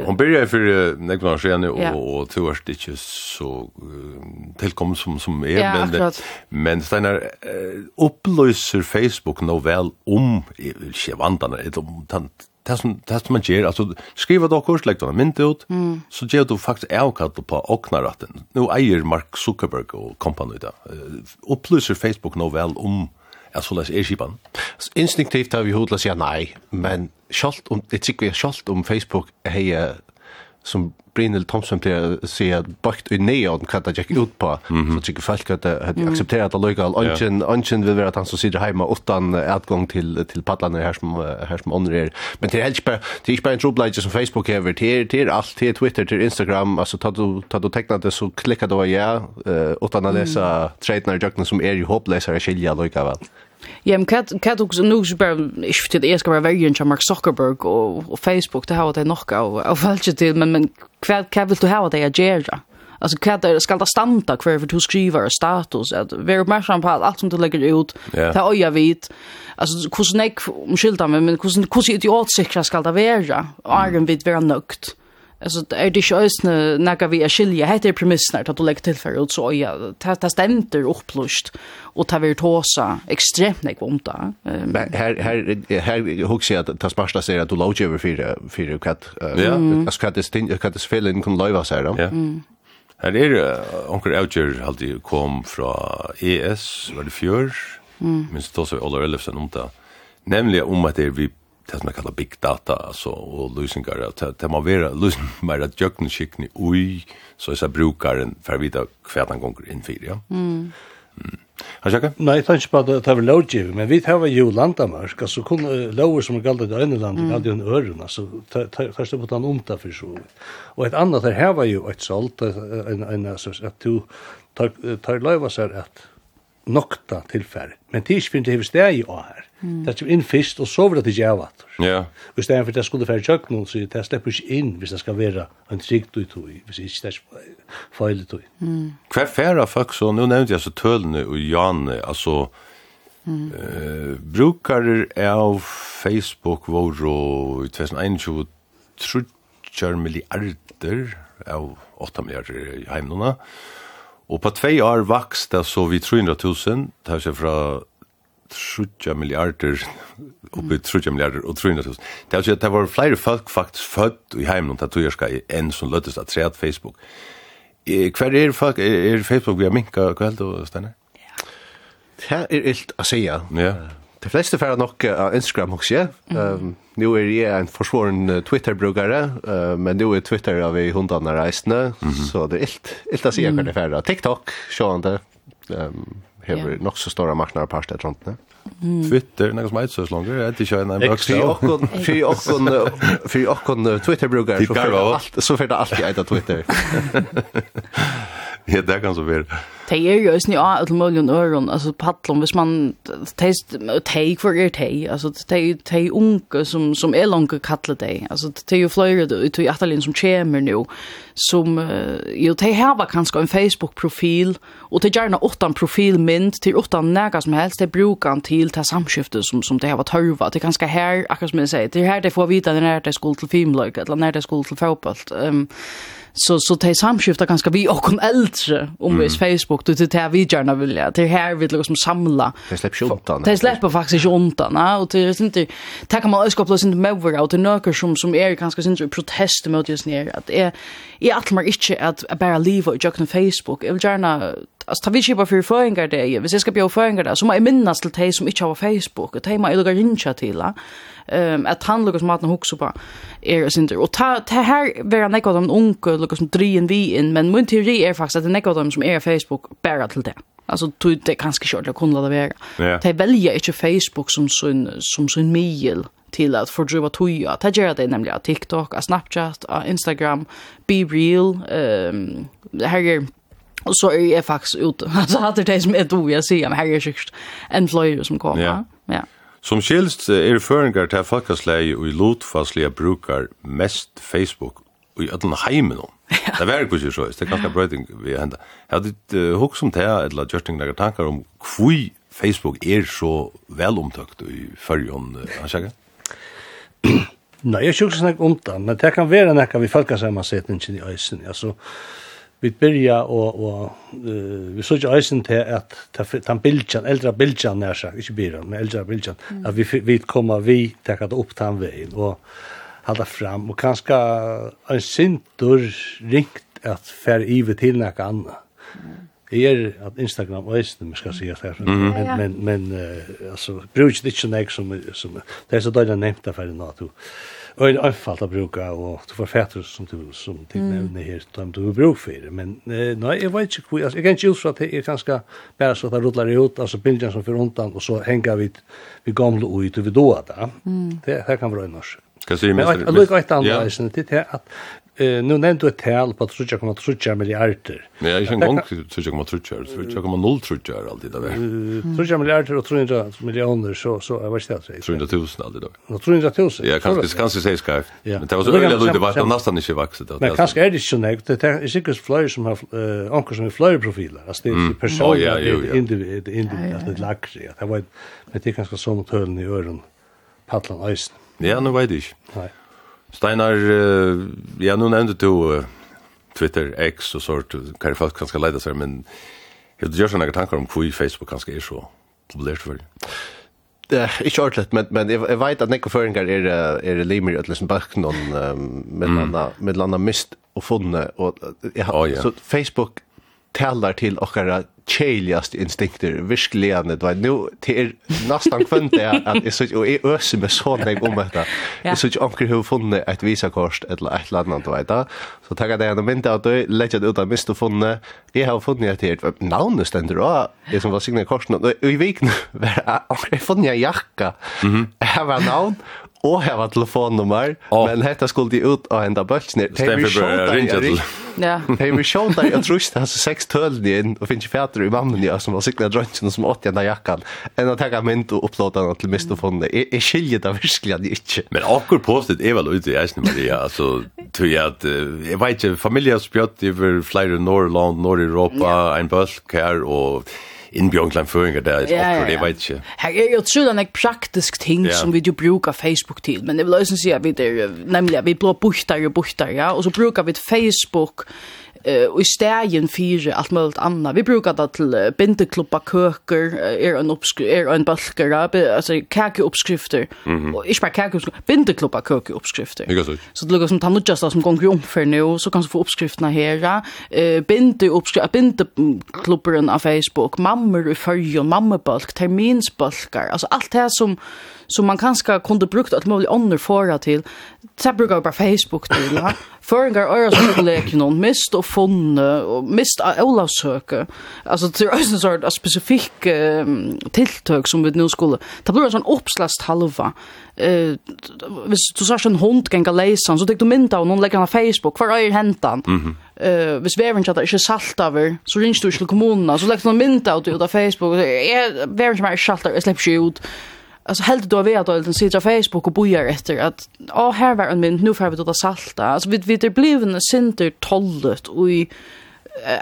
Hun byrja for nekvar skjene, og to er ikke så tilkommet som, som er. Ja, men, men Steinar, oppløser Facebook nå vel om, ikke vandane, om det som, det som man gjør, altså skriva då kurs, legg denne mynd ut, mm. så gjør du faktisk avkall på åknaratten. Nå eier Mark Zuckerberg og kompaniet, uh, opplyser Facebook nå vel om at så läs e-skipan. Instinktivt har vi hodla sig nej, men skalt om det tycker jag sjalt om Facebook heja som Brynil Thompson pleier å si at bakt i neon hva det gikk ut på, mm -hmm. så tykker folk at det de aksepterer at det løyga, ønsken, ønsken vil være at han som sitter hjemme utan utgang til, til padlene her som, her som ånder er. Men det er ikke bare, det er ikke bare en trobladje som Facebook hever, det er, det er alt, det er Twitter, det er Instagram, altså tar du, tar du tekna det så klikker du av ja, uh, utan å lese mm. tredjene i døgnet som er jo håpløsere skilja løyga vel. Ja, men kat kat också nu så bara ich för det ska vara vägen till Mark Zuckerberg och, och Facebook det har det nog av av fallet till men men kvad kan vill du ha det jag ger ja. Alltså kvad det ska det standa kvar för du skriver status att very much on på allt som du lägger ut. Det har jag vet. Alltså hur snäck om skylta men hur hur är det åt säkra ska det vara? Argen vid vara nökt. Alltså det är det ju sjösne när vi är skilja heter premissen att du lägger till för ut så ja ta ta stämter upplust och ta vi tåsa extremt nek om det. Men här här här hooks jag att ta sparsta säger att du låg över för för katt. Ja, alltså katt det ting katt det fel in kan leva så här då. Ja. Här är onkel Elger hade kom från ES var det fjör. Mm. Men så då så Ola Elfsen om det. Nämligen om att det är vi det som man kallar big data alltså och lösningar att det man vara lösning med att jökna skickni oj så så brukaren för vita kvärtan gånger in för ja. Mm. Har jag Nej, det är inte bara det är lågiv, men vi har ju landamark, alltså kun låger som gällde det ena landet, hade ju en öron, alltså tar stå på den omta för så. Och ett annat, det här var ju ett sålt, en, en, alltså, att du tar, tar löjva sig att nokta tilfæri. Men det er ikke fyrir det hever steg i å her. Det er inn fyrst, og så vil det til djavator. Ja. Og steg for det skulle færi tjøknum, så det slipper ikke inn hvis det skal være en trygt ut i, hvis det ikke er feil ut i. Hver færa folk, så nå nevnte jeg så tølene og Janne, altså, Mm. Uh, brukar av Facebook var og i 2021 trutjar milliarder av 8 milliarder i heimnona. Mm Og på tvei år vaks det så vi 300 000, det er fra 30 milliarder, oppi 30 milliarder og 300 000. Det er at det var flere folk faktisk født i heimen, det tog jeg skal enn som løttes av tredje Facebook. Hver er folk, er Facebook vi har minka, hva heldur, Steinar? Det er ilt å säga. Ja. De fleste færa nok av Instagram hos jeg. Um, nå er jeg en forsvoren Twitter-brukere, uh, men nå er Twitter av i hundene reisende, mm -hmm. så det er ilt, ilt å si jeg kan det færa. TikTok, sjående, um, hever yeah. nok så stora marknader på stedet rundt det. Mm. Twitter, något som är så långt, det är inte kör en box. För och för och för och Twitter brukar så för allt så för det alltid är Twitter. Ja, det kan så vara. Det är ju sni av alle mulige øren, Alltså paddlom, hvis man, take hvor er det, Alltså det är ju unga som, som är langt kattler det, alltså det er jo Det ut i atterlinn som kommer nu. som, jo, det här var kanske en Facebook-profil, Och det gärna gjerne profil profilmynd, till åttan näga som helst, det brukar han till det samskiftet som, som det har varit tørva, det er här akkurat som jag säger. det här det får vita när det är skuld till filmløyke, eller när det är skuld till fotboll, um, så så det samskiftar ganska vi och kom äldre om mm. Facebook då det här vi gärna vill ja det här vi liksom samla. Det släpps undan det släpper faktiskt undan ja och det är inte ta kan man också plus inte med over out några som som är ganska syns protest mot just ner att är är allt mer inte att bara leva och jockna Facebook. Jag vill gärna alltså tar vi kipa för föringar det ju jag ska bjuda föringar det så man minnas till dig som inte har Facebook. Och dig må jag lukka rinja till um, at han lukkar som maten hoksa på er og synder. Og ta, ta her vera nekva dem unge lukkar som drien vi inn, men min teori er faktisk at det er nekva dem som er Facebook bæra til det. Alltså du det kanske kört det kunde det vara. Yeah. De väljer inte Facebook som sin som sin mail till att fördriva toja. Det gör det nämligen TikTok, av Snapchat, av Instagram, Be Real, um, här är Och så är jag faktiskt ute. Alltså hade det som ett ord jag säger, men här är det en flöjare som kommer. Ja. ja. Som skilst er føringar til folkasleie og i lotfastlige brukar mest Facebook og i ödlen heimen om. Det var ikke så, det er ganske brøyding vi henda. Jeg hadde uh, hukk som til, eller gjørsting lager tankar om kvui Facebook er så velomtøkt i fyrjon, uh, Ansjaka? Nei, jeg er ikke snakk om det, men det kan være nekka vi folkasammansetningen i øysen, altså, ja, vi byrja og, og uh, vi så ikke eisen til at ta bildjan, eldre bildjan nær sagt, ikke byrjan, men eldre bildjan, mm. at vi, vi kommer vi tekka det opp den veien og halda fram, og kanskje en sindur ringt at fer ive til nek anna. Mm. Jeg er at Instagram eisen, man skal sige det, men, mm. men, men, men uh, altså, bruk det ikke nek som, som, det er så døyla nevnt affæri nå, at du, øyne anfallt å bruke, og du får fætter som du, som du nevner her, som du bruk for det. Men nei, jeg vet ikke hvor, jeg kan ikke utfra at det er ganske bare så at det rullar ut, altså bilden som fyrir undan, og så henger vi, vi gamle ut, og vi doa det. Det, det kan være norsk. Hva sier men Jeg lukker et annet, det er at eh nu nämnde ett tal på 3,3 miljarder. Men jag kan gång 3,3, 3,0 tror jag alltid där. 3 miljarder och 300 miljoner så så jag vet inte. 300 000 alltid då. 300 000. Ja, kanske kanske sägs ska. Men det var så öliga det var nästan inte vuxit då. Men kanske är det ju nej, det är säkert flöjer som har ankor som är flöjerprofiler. Alltså det är personer individ individ att det lackar. Det var men det kanske så mot hörn i öron. Patlan ösen. Ja, nu vet jag. Nej. Steinar, uh, ja, nu nevnte du uh, Twitter, X og sort, hva er folk kanskje leida seg, men har du gjør sånne tanker om hvor Facebook kanskje er så populært for det? Det er ikke ordentlig, men, men jeg, jeg vet at nekko føringer er, er limer i liksom bak noen um, med mm. landa med landa mist og funnet, og ja, oh, yeah. så Facebook talar till ochkara tjejligast instinkter virkelig virkligen det var nu till nästan kvant det att är så och är öse med sån om detta är så jag anker funnet et visakorst eller et eller annet, du vet. Da. så takk at jeg tackar det at du legger det ut av mist og funnet. Jeg har funnet et helt navnet stender også, jeg som var signet korsen Og i veckan jeg jag funne jacka jag var namn og jeg ett telefonnummer oh. men detta skulle de ut og hente hända bultsnär. Det vi ringe til. Ja. Hei, vi sjönt där jeg tror det är sex töl in och finns ju färdor i mamman ja, som var cykla drönchen som åt den jackan. enn å tenke mynd og upplåta den til till Jeg, jeg skiljer det virkelig at jeg ikke. Men akkur postet er vel ute i Eisne Maria altså, tror jeg at, jeg vet ikke, familie har spjøtt i flere norrland nord-Europa, en bølk her, och innbjørn til en føringer der, ja, ja, ja. det vet ikke. Her er jo trulig en praktisk ting ja. som vi jo bruker Facebook til, men jeg vil også si at vi er, nemlig at vi blå bukter og bukter, ja, og så bruker vi Facebook eh och stägen fyra allt möjligt annat. Vi brukar det till bindeklubba köker, är en uppskrift, är en bulkare, alltså kake uppskrifter. Och inte bara kake, bindeklubba köker uppskrifter. Så det lukar som tar just som gånger om för nu så kan du få uppskrifterna här. Eh binde uppskrift, bindeklubben av Facebook, mammor i förjon, och mammabulk, terminsbulkar. Alltså allt det som som man kanske kunde brukt att möjligt andra förra till. Så brukar jag bara Facebook till. Føringar øyres lek noen mist og funne og mist av Olavsøke. Altså det er også en sånn spesifikk um, tiltøk som vi nå skulle. Det blir en sånn oppslast halva. Uh, hvis du sier en hund genga leisan, så tek du mynda av noen legger han Facebook, hver øyer hentan. Mm -hmm. uh, hvis veveren tjata ikke salt over, så ringer du ikke til kommunen, så legger du noen mynda av det ut av Facebook, og så er veveren som er salt over, jeg slipper ikke ut alltså helt då vet att den sitter på Facebook och bojar efter att ja här var en mynd nu får vi då salta. Alltså vi vi det blev en center tollet och i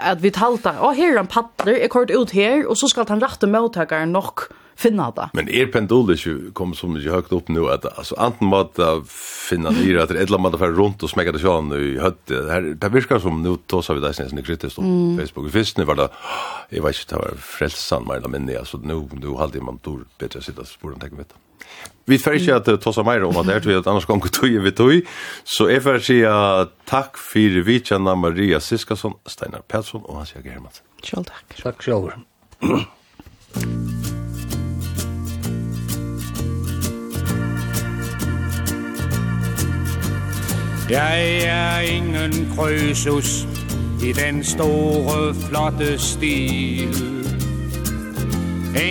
att vi talta ja här är en paddler är kort ut här och så ska han rätta mottagaren nog finna det. Men er pendulet ju kom så mycket högt upp nu att alltså anten måste finna nyra att eller man får runt och smäcka det så nu i hött. Det här det virkar som nu då så vi där sen kritiskt på Facebook. Visst nu var det jag vet inte var frälsan men men alltså nu nu hade man tur bättre sitta spår än tänka vet. Vi får ikke at ta seg mer om at det er til at annars gong tog vi tog, så jeg får si takk for Vitjana Maria Siskasson, Steinar Pelsson og Hans Jager Hermansen. Kjell takk. Takk selv. Jeg er ingen krøsus i den store, flotte stil.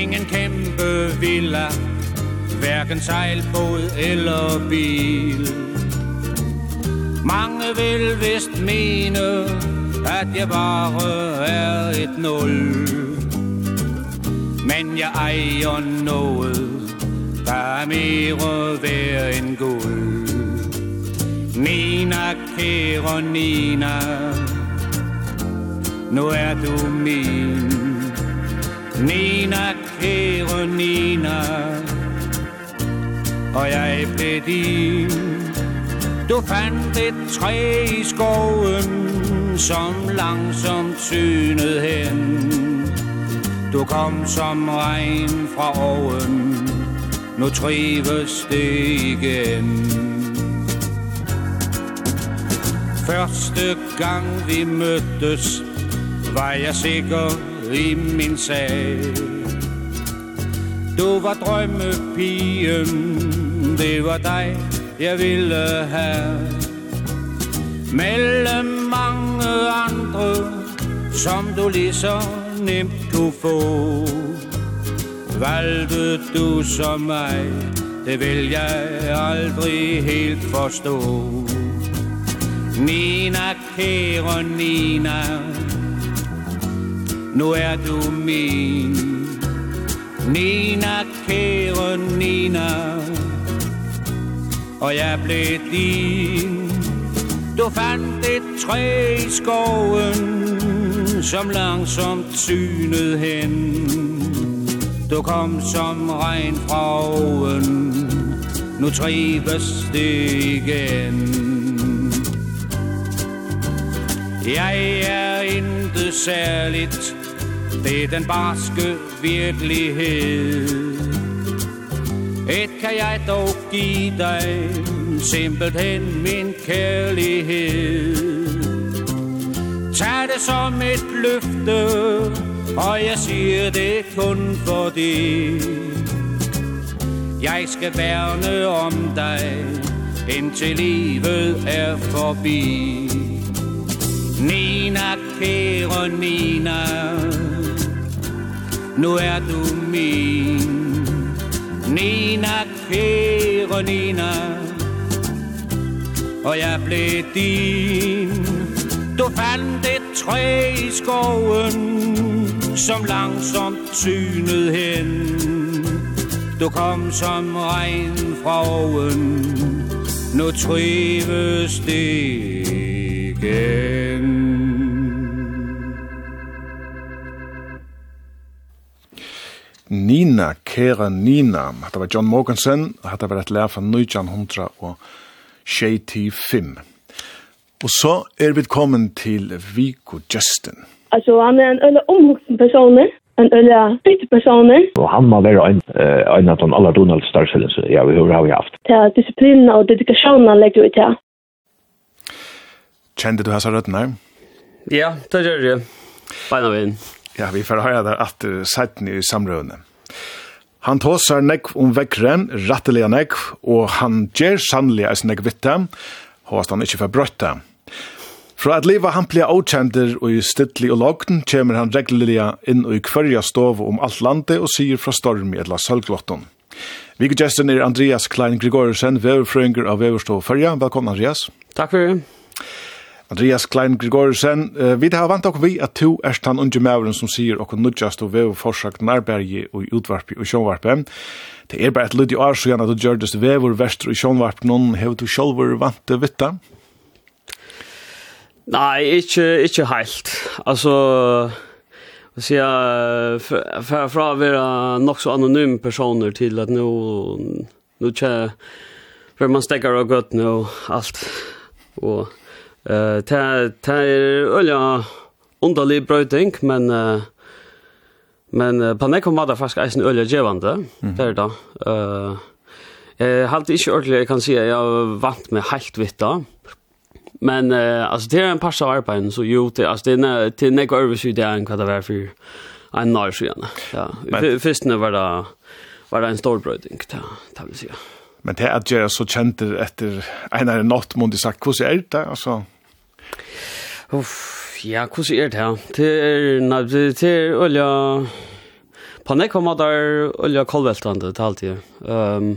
Ingen kæmpe villa, hverken sejlbåd eller bil. Mange vil vist mene, at jeg bare er et nul. Men jeg ejer noget, der er mere værd end guld. Nina, kære Nina Nu er du min. Nina, kære Nina Og jeg blev din. Du fandt et træ i skoven Som langsomt synede hen. Du kom som regn fra oven Nu trives det igen. Første gang vi møttes Var jeg sikker i min sag. Du var drømmepigen Det var dig jeg ville have. Mellem mange andre Som du lige så nemt kunne få. Valgte du som mig Det vil jeg aldrig helt forstå. Nina Keronina Nu er du min. Nina Keronina Og jeg blev din. Du fandt et træ i skoven Som langsomt synede hen. Du kom som regn fra oven Nu trives det igen. Jeg er intet særligt. Det er den barske virkelighed. Et kan jeg dog give dig Simpelthen min kærlighed. Tag det som et løfte Og jeg siger det kun for det. Jeg skal værne om dig Indtil livet er forbi. Nina, kære Nina. Nu er du min. Nina, kære Nina. Og jeg blev din. Du fandt et træ i skoven Som langsomt synede hen. Du kom som regn fra oven. Nu trives det igen Nina, kære Nina. Hatta var John Morgansen, hatta var et lær fra 1965. Og så er vi kommet til Vico Justin. Altså, han er en øyne omhugsen person, en øyne bytte person. Og han må være en, en av de aller Donald Starcellen, så ja, vi har vi haft. Det disiplinen og dedikasjonen han legger ut her. Kjente du hans røttene? Ja, det gjør jeg. Beina veien. Ja, vi får höra at att sajten i samrøvene. Han tåsar nekv om vekkren, ratteliga nekv, og han gjer sannlig eis nekv vitte, hos han ikkje forbrøtta. Fra at liva han blir avkjenter og i stidlig og lagten, kommer han regliga inn og i kvarja stov om alt landet og sier fra storm i etla sølglotton. Vikegesten er Andreas Klein Grigorsen, veverfrøyngur av Veverstov Førja. Velkommen, Andreas. Takk for det. Andreas Klein Gregorsen, uh, vi har vant okkur vi at to er han unge mauren som sier okkur nudjast og vev forsagt nærbergi og utvarpi og sjånvarpi. Det er bare et lyd i år så at du gjørdes vevor vestur og sjånvarpi noen hev du sjolver vant vitta? Nei, ikke, ikke heilt. Altså, å si fra, fra å være nok så anonym personer til at nå, nå kje, for man stekker og gott nå alt, og Eh ta ta ölla underlig brøting, men uh, men uh, på nekken kom det faktisk eisen øyelig gjevande, mm. det er da. Uh, jeg halte ikke ordentlig, jeg kan si at jeg vant med helt vitt da. Men uh, altså, det er en pass av arbeidet, så jo, det, altså, det er, ne det er nek øvrigt syd det enn hva det var for en nær siden. Ja. Først var det, var det en stor brøting, det, det vil si. Men det er at jeg så kjente etter en av natt, må du sagt, hvordan er det? Altså, Uff, ja, hvordan er det her? Det er, nei, det er olja... På nek var der olja kolveltande til alltid. Um,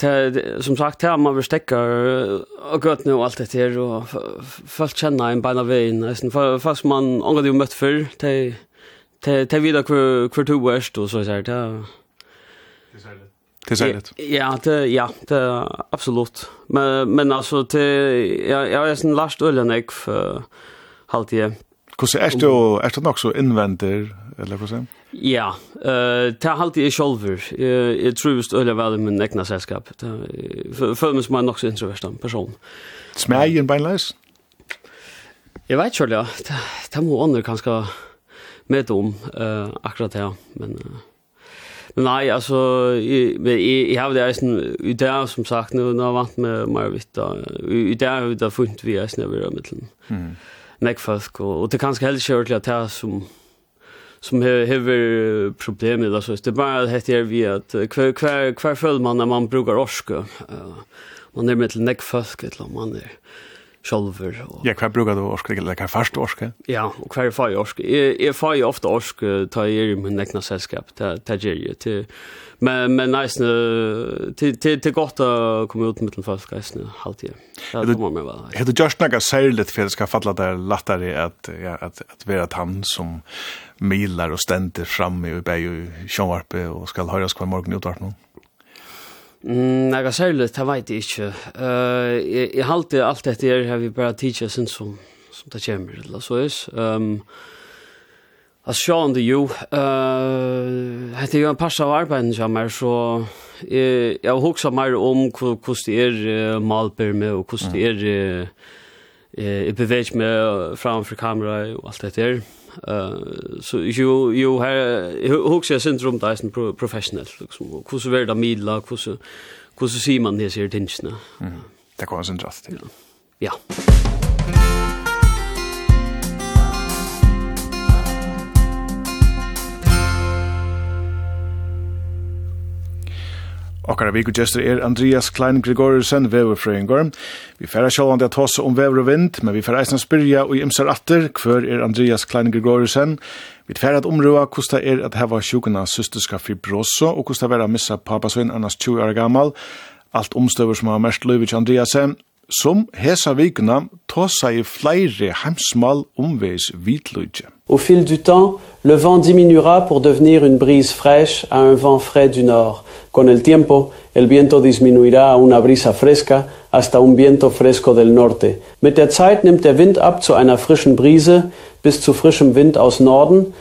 det, som sagt, det man vil stekke og gøtt nå alt dette her, og folk kjenner en beina veien. Folk som man omgå jo møtt før, det er videre hver to erst, og så er det. Det er særlig. Det säger det. Ja, det ja, det absolut. Men men alltså det jag jag är sån last ölen jag för halt jag. ser är du är det också så inventer eller vad säger? Ja, eh ta halt jag själv. Eh jag tror just ölen väl med egna sällskap. För för mig som är också introvert person. Smägen beinlös. Jag vet själv ja. Det må andra kanske med om eh akkurat det, men Nei, altså, jeg, jeg, jeg har det eisen, i det som sagt, nå har jeg vant med Marvitt, da. i det har vi da funnet vi eisen over i midten. Mm. Nek folk, og, og det er kanskje heller ikke ordentlig at det er som, som hever problemet, altså, det er bare at det er vi at hver, hver, hver føler man når man brukar orske, uh, man er med til nek folk, eller man er, sjolver. Og... Ja, hva brukar du orske, eller hva fast orske? Ja, og hva er fag orske? Jeg, jeg fag ofte orske, ta jeg i min egna selskap, ta, ta ju till men, men neisne, til, til, til godt å komme ut med den folk, neisne, halvtid. Ja, det kommer med være. Er du gjørst noe særlig for det skal falle der lattare at, ja, at, at være han som milar og stender framme i bæg og sjånvarpe og skal høres hver morgen i utvartnån? Mm, jeg er særlig, det vet jeg ikke. Uh, jeg, jeg halte alt dette her, har vi bare tidsi sin som, som det kommer, eller så is. Um, at det jo, uh, hette jo en pass av arbeiden kommer, så jeg, jeg har mer om hvordan det er uh, malper med, og hvordan det er uh, jeg beveger framfor kamera og alt dette her. Mm Uh, så jo, jo her, hos jeg synes om det er sånn professionell, liksom. Hvordan er det mila, hvordan, hvordan ser man det ser tingsna. Mm. Det kommer sin rast til. Ja. ja. Okkara vikugestur er Andreas Klein Gregorsen, veverfrøyngur. Vi færa sjálvandi at hossa om vever og vind, men vi færa eisne spyrja og imsar atter, hver er Andreas Klein Gregorsen? Vi færa at omrua kosta er at heva sjukuna systerska fibroso, og kosta vera missa papasvinn annars 20 år gammal. Alt omstøver som har mest Andreas Andreasen, som hesa vikuna tåsa i flere heimsmal omveis vitløyge. Au fil du temps, le vent diminuera pour devenir une brise fraîche à un vent frais du nord. Con el tiempo, el viento disminuirá a una brisa fresca hasta un viento fresco del norte. Mit der Zeit nimmt der Wind ab zu einer frischen Brise bis zu frischem Wind aus Norden.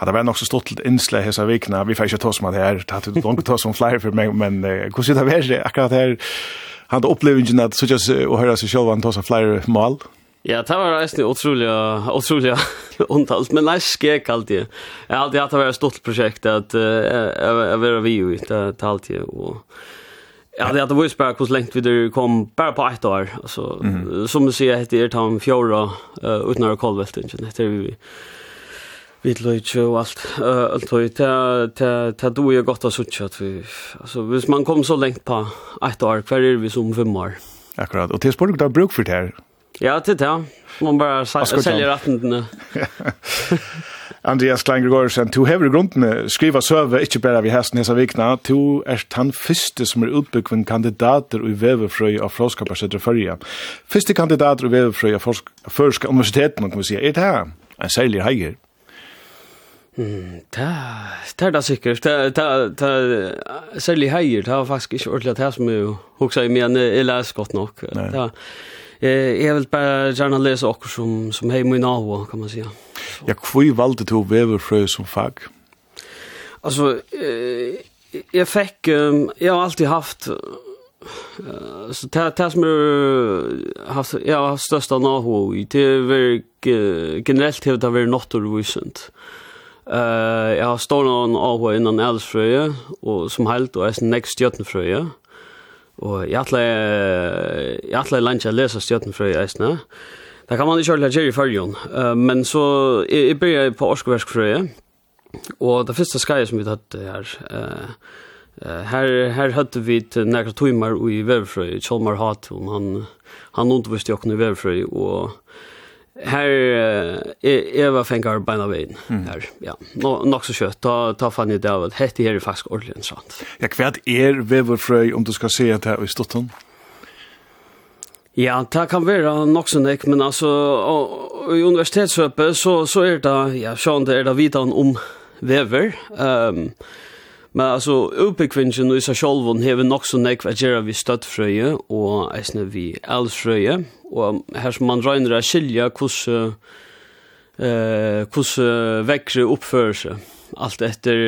Ja, det var nok så stort til innslag hesa vikna. Vi får ikke ta som at det her, tatt ut langt ta som flere for meg, men hvordan det er akkurat her, han hadde opplevingen at suttjes å høre seg selv han ta som flere mal? Ja, det var reisende utrolig, utrolig ondtalt, men nei, skek alltid. Jeg har alltid hatt det var et stort prosjekt, at jeg var vi jo i det alltid, og jeg hadde hatt det vist bare hvordan lengt vi der kom, bare på ett år, altså, som du sier, heter det tam fjorda, uten å ha Det är vi vi løytje og alt, alt og det då jeg godt att suttje at vi, altså, hvis man kom så lengt på ett år, hver er vi som fem år? Akkurat, og til spørsmålet, du har bruk for det her, Ja, det ja. Man bara säljer rätten. Andreas Klein-Gregorsen, du hever i grunden skriva søve, ikke bare vi hesten hesa vikna, du er han første som er utbyggven kandidater i vevefrøy av Fråskaparsetter Førja. Første kandidater i vevefrøy av Førska universiteten, kan vi si, er det her en særlig heier? Mm, ta det er det sikkert. ta det, det, særlig heier, det var faktisk ikke ordentlig det som jeg hoksa i, men jeg leser godt nok. Nei eh jag vill bara gärna läsa också som som hej min av kan man säga. Ja, kvui valde du väverfrö som fag? Alltså eh jag fick um, jag har alltid haft uh, så det det som jag haft jag har största naho i det är generellt det har varit något. Eh jag har stått någon av innan älvfröje och som helt och är nästa jötnfröje. Og jeg atle, jeg atle langt jeg leser stjøtenfrøy i eisene. Det kan man ikke ordentlig gjøre i fargen. Men så, jeg, jeg begynner på Årskeverskfrøy, og det første skrevet som vi hadde her, uh, uh, her, her hadde vi nærkere timer i Veverfrøy, Kjolmar Hatun, han, han underviste jo i Veverfrøy, og Her, jeg var fengar beina veien her, ja. Nå, nok så kjøtt, da, da fann jeg det av at hette her er faktisk ordentlig interessant. Ja, hva er veverfrøy om du skal se at det er i Stotten? Ja, det kan være nok så nek, men altså, i universitetshøpet så, så er det, ja, sånn det er det vidan om vever. Um, men altså, utbyggvinnsen og i seg sjolvun hever nok så nek hva gjerra vi støttfrøye og eisne vi elsfrøye og her som man røyner er skilja hvordan eh, hvordan vekkre oppfører seg. Alt etter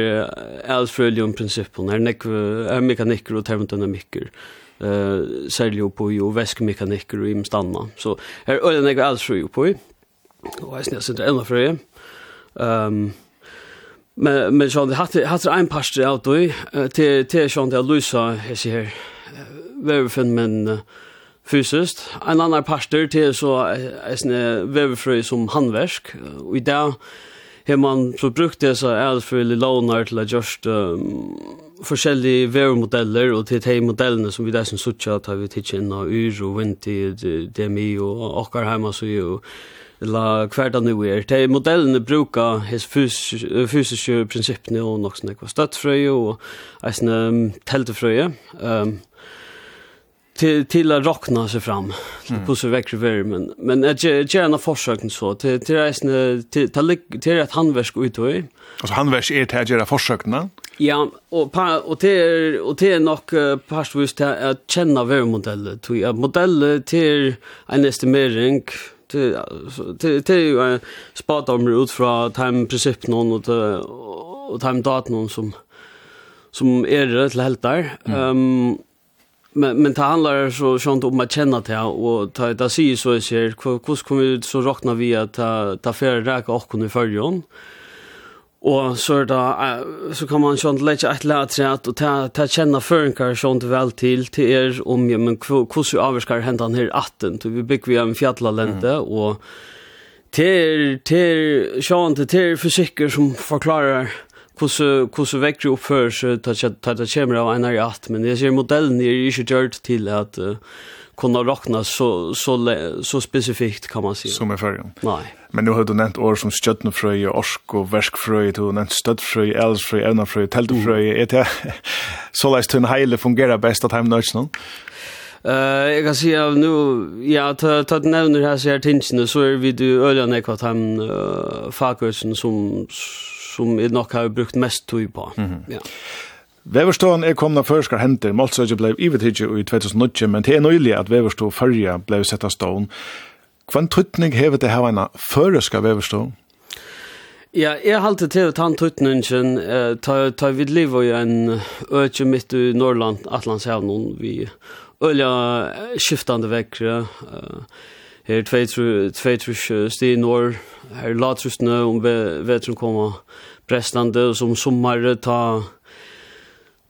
elfrøljum prinsippen, her nek, er mekanikker og termodynamikker, eh, særlig på ju väskmekaniker og imstanna. Så her er nek elfrøj oppi, og jeg snitt sindra enda frøy. ehm men men så det hade hade en pastor out då till till sånt där Luisa här ser här. Vem men fysiskt. En annan parster till så är vävfrö som handverk. Och i dag har man så brukt det så är för lånar till att just um, forskjellige vevmodeller og til de modellene som vi der som sutja tar vi tidsje inn av UR og Vinti, DMI og okkar heima så jo la hverda nu er. De modellene brukar his fys fysiske prinsippene og nok sånn ekva støttfrøy og eisne teltefrøy. Um, till till att rockna sig fram till på så väcker värme men men att gärna försöka så till till resan till till att handverk ut då. Alltså handverk är till att göra försökna. Ja, och och till och till nog passvis att känna värmemodeller till att modell till en estimering till till till spata om ut från time princip någon och och time datum som som är rätt helt där. Ehm Men men det handlar så sånt om att känna det och ta det sig så är det hur kommer ut så räknar vi att ta ta för räka och kunna följa Och så är det så kan man sånt lägga ett lätrat och ta ta känna för förenkar sånt väl till till er om ja men hur så avskar hända här atten till vi bygger vi en fjällalände mm. och till till sånt till fysiker som förklarar hur hur väcker upp för så ta ta kemer av en art men det ser modellen är ju inte gjort till att uh, kunna räkna så så så specifikt kan man säga. Som är färgen. Nej. Men nu har du nämnt ord som stjärnfrö och orsk och värskfrö du har nämnt stödfrö, älvfrö, ävnafrö, tältfrö. Är det så läst till en hejle fungerar bäst att hem nöts någon? Eh uh, jag kan säga nu ja ta ta nämner här så här tingen så är vi du öljan ekvat han uh, fakulsen som som jeg nok har brukt mest tog på. Mm -hmm. ja. Veverståen er kommet førskar hente, Malsøyje ble ivetidje i 2008, men det er nøylig at Veverstå førje ble sett av stån. Hva tøytning hever det her enn skal Veverstå? Ja, jeg halte til tann tøytningen, eh, ta, ta vid liv og en økje midt i Norrland, Atlantshavnen, vi ølja skiftande vekkere, eh, her 2-3 sti i norr, her later om om som kommer brestande, og som sommar ta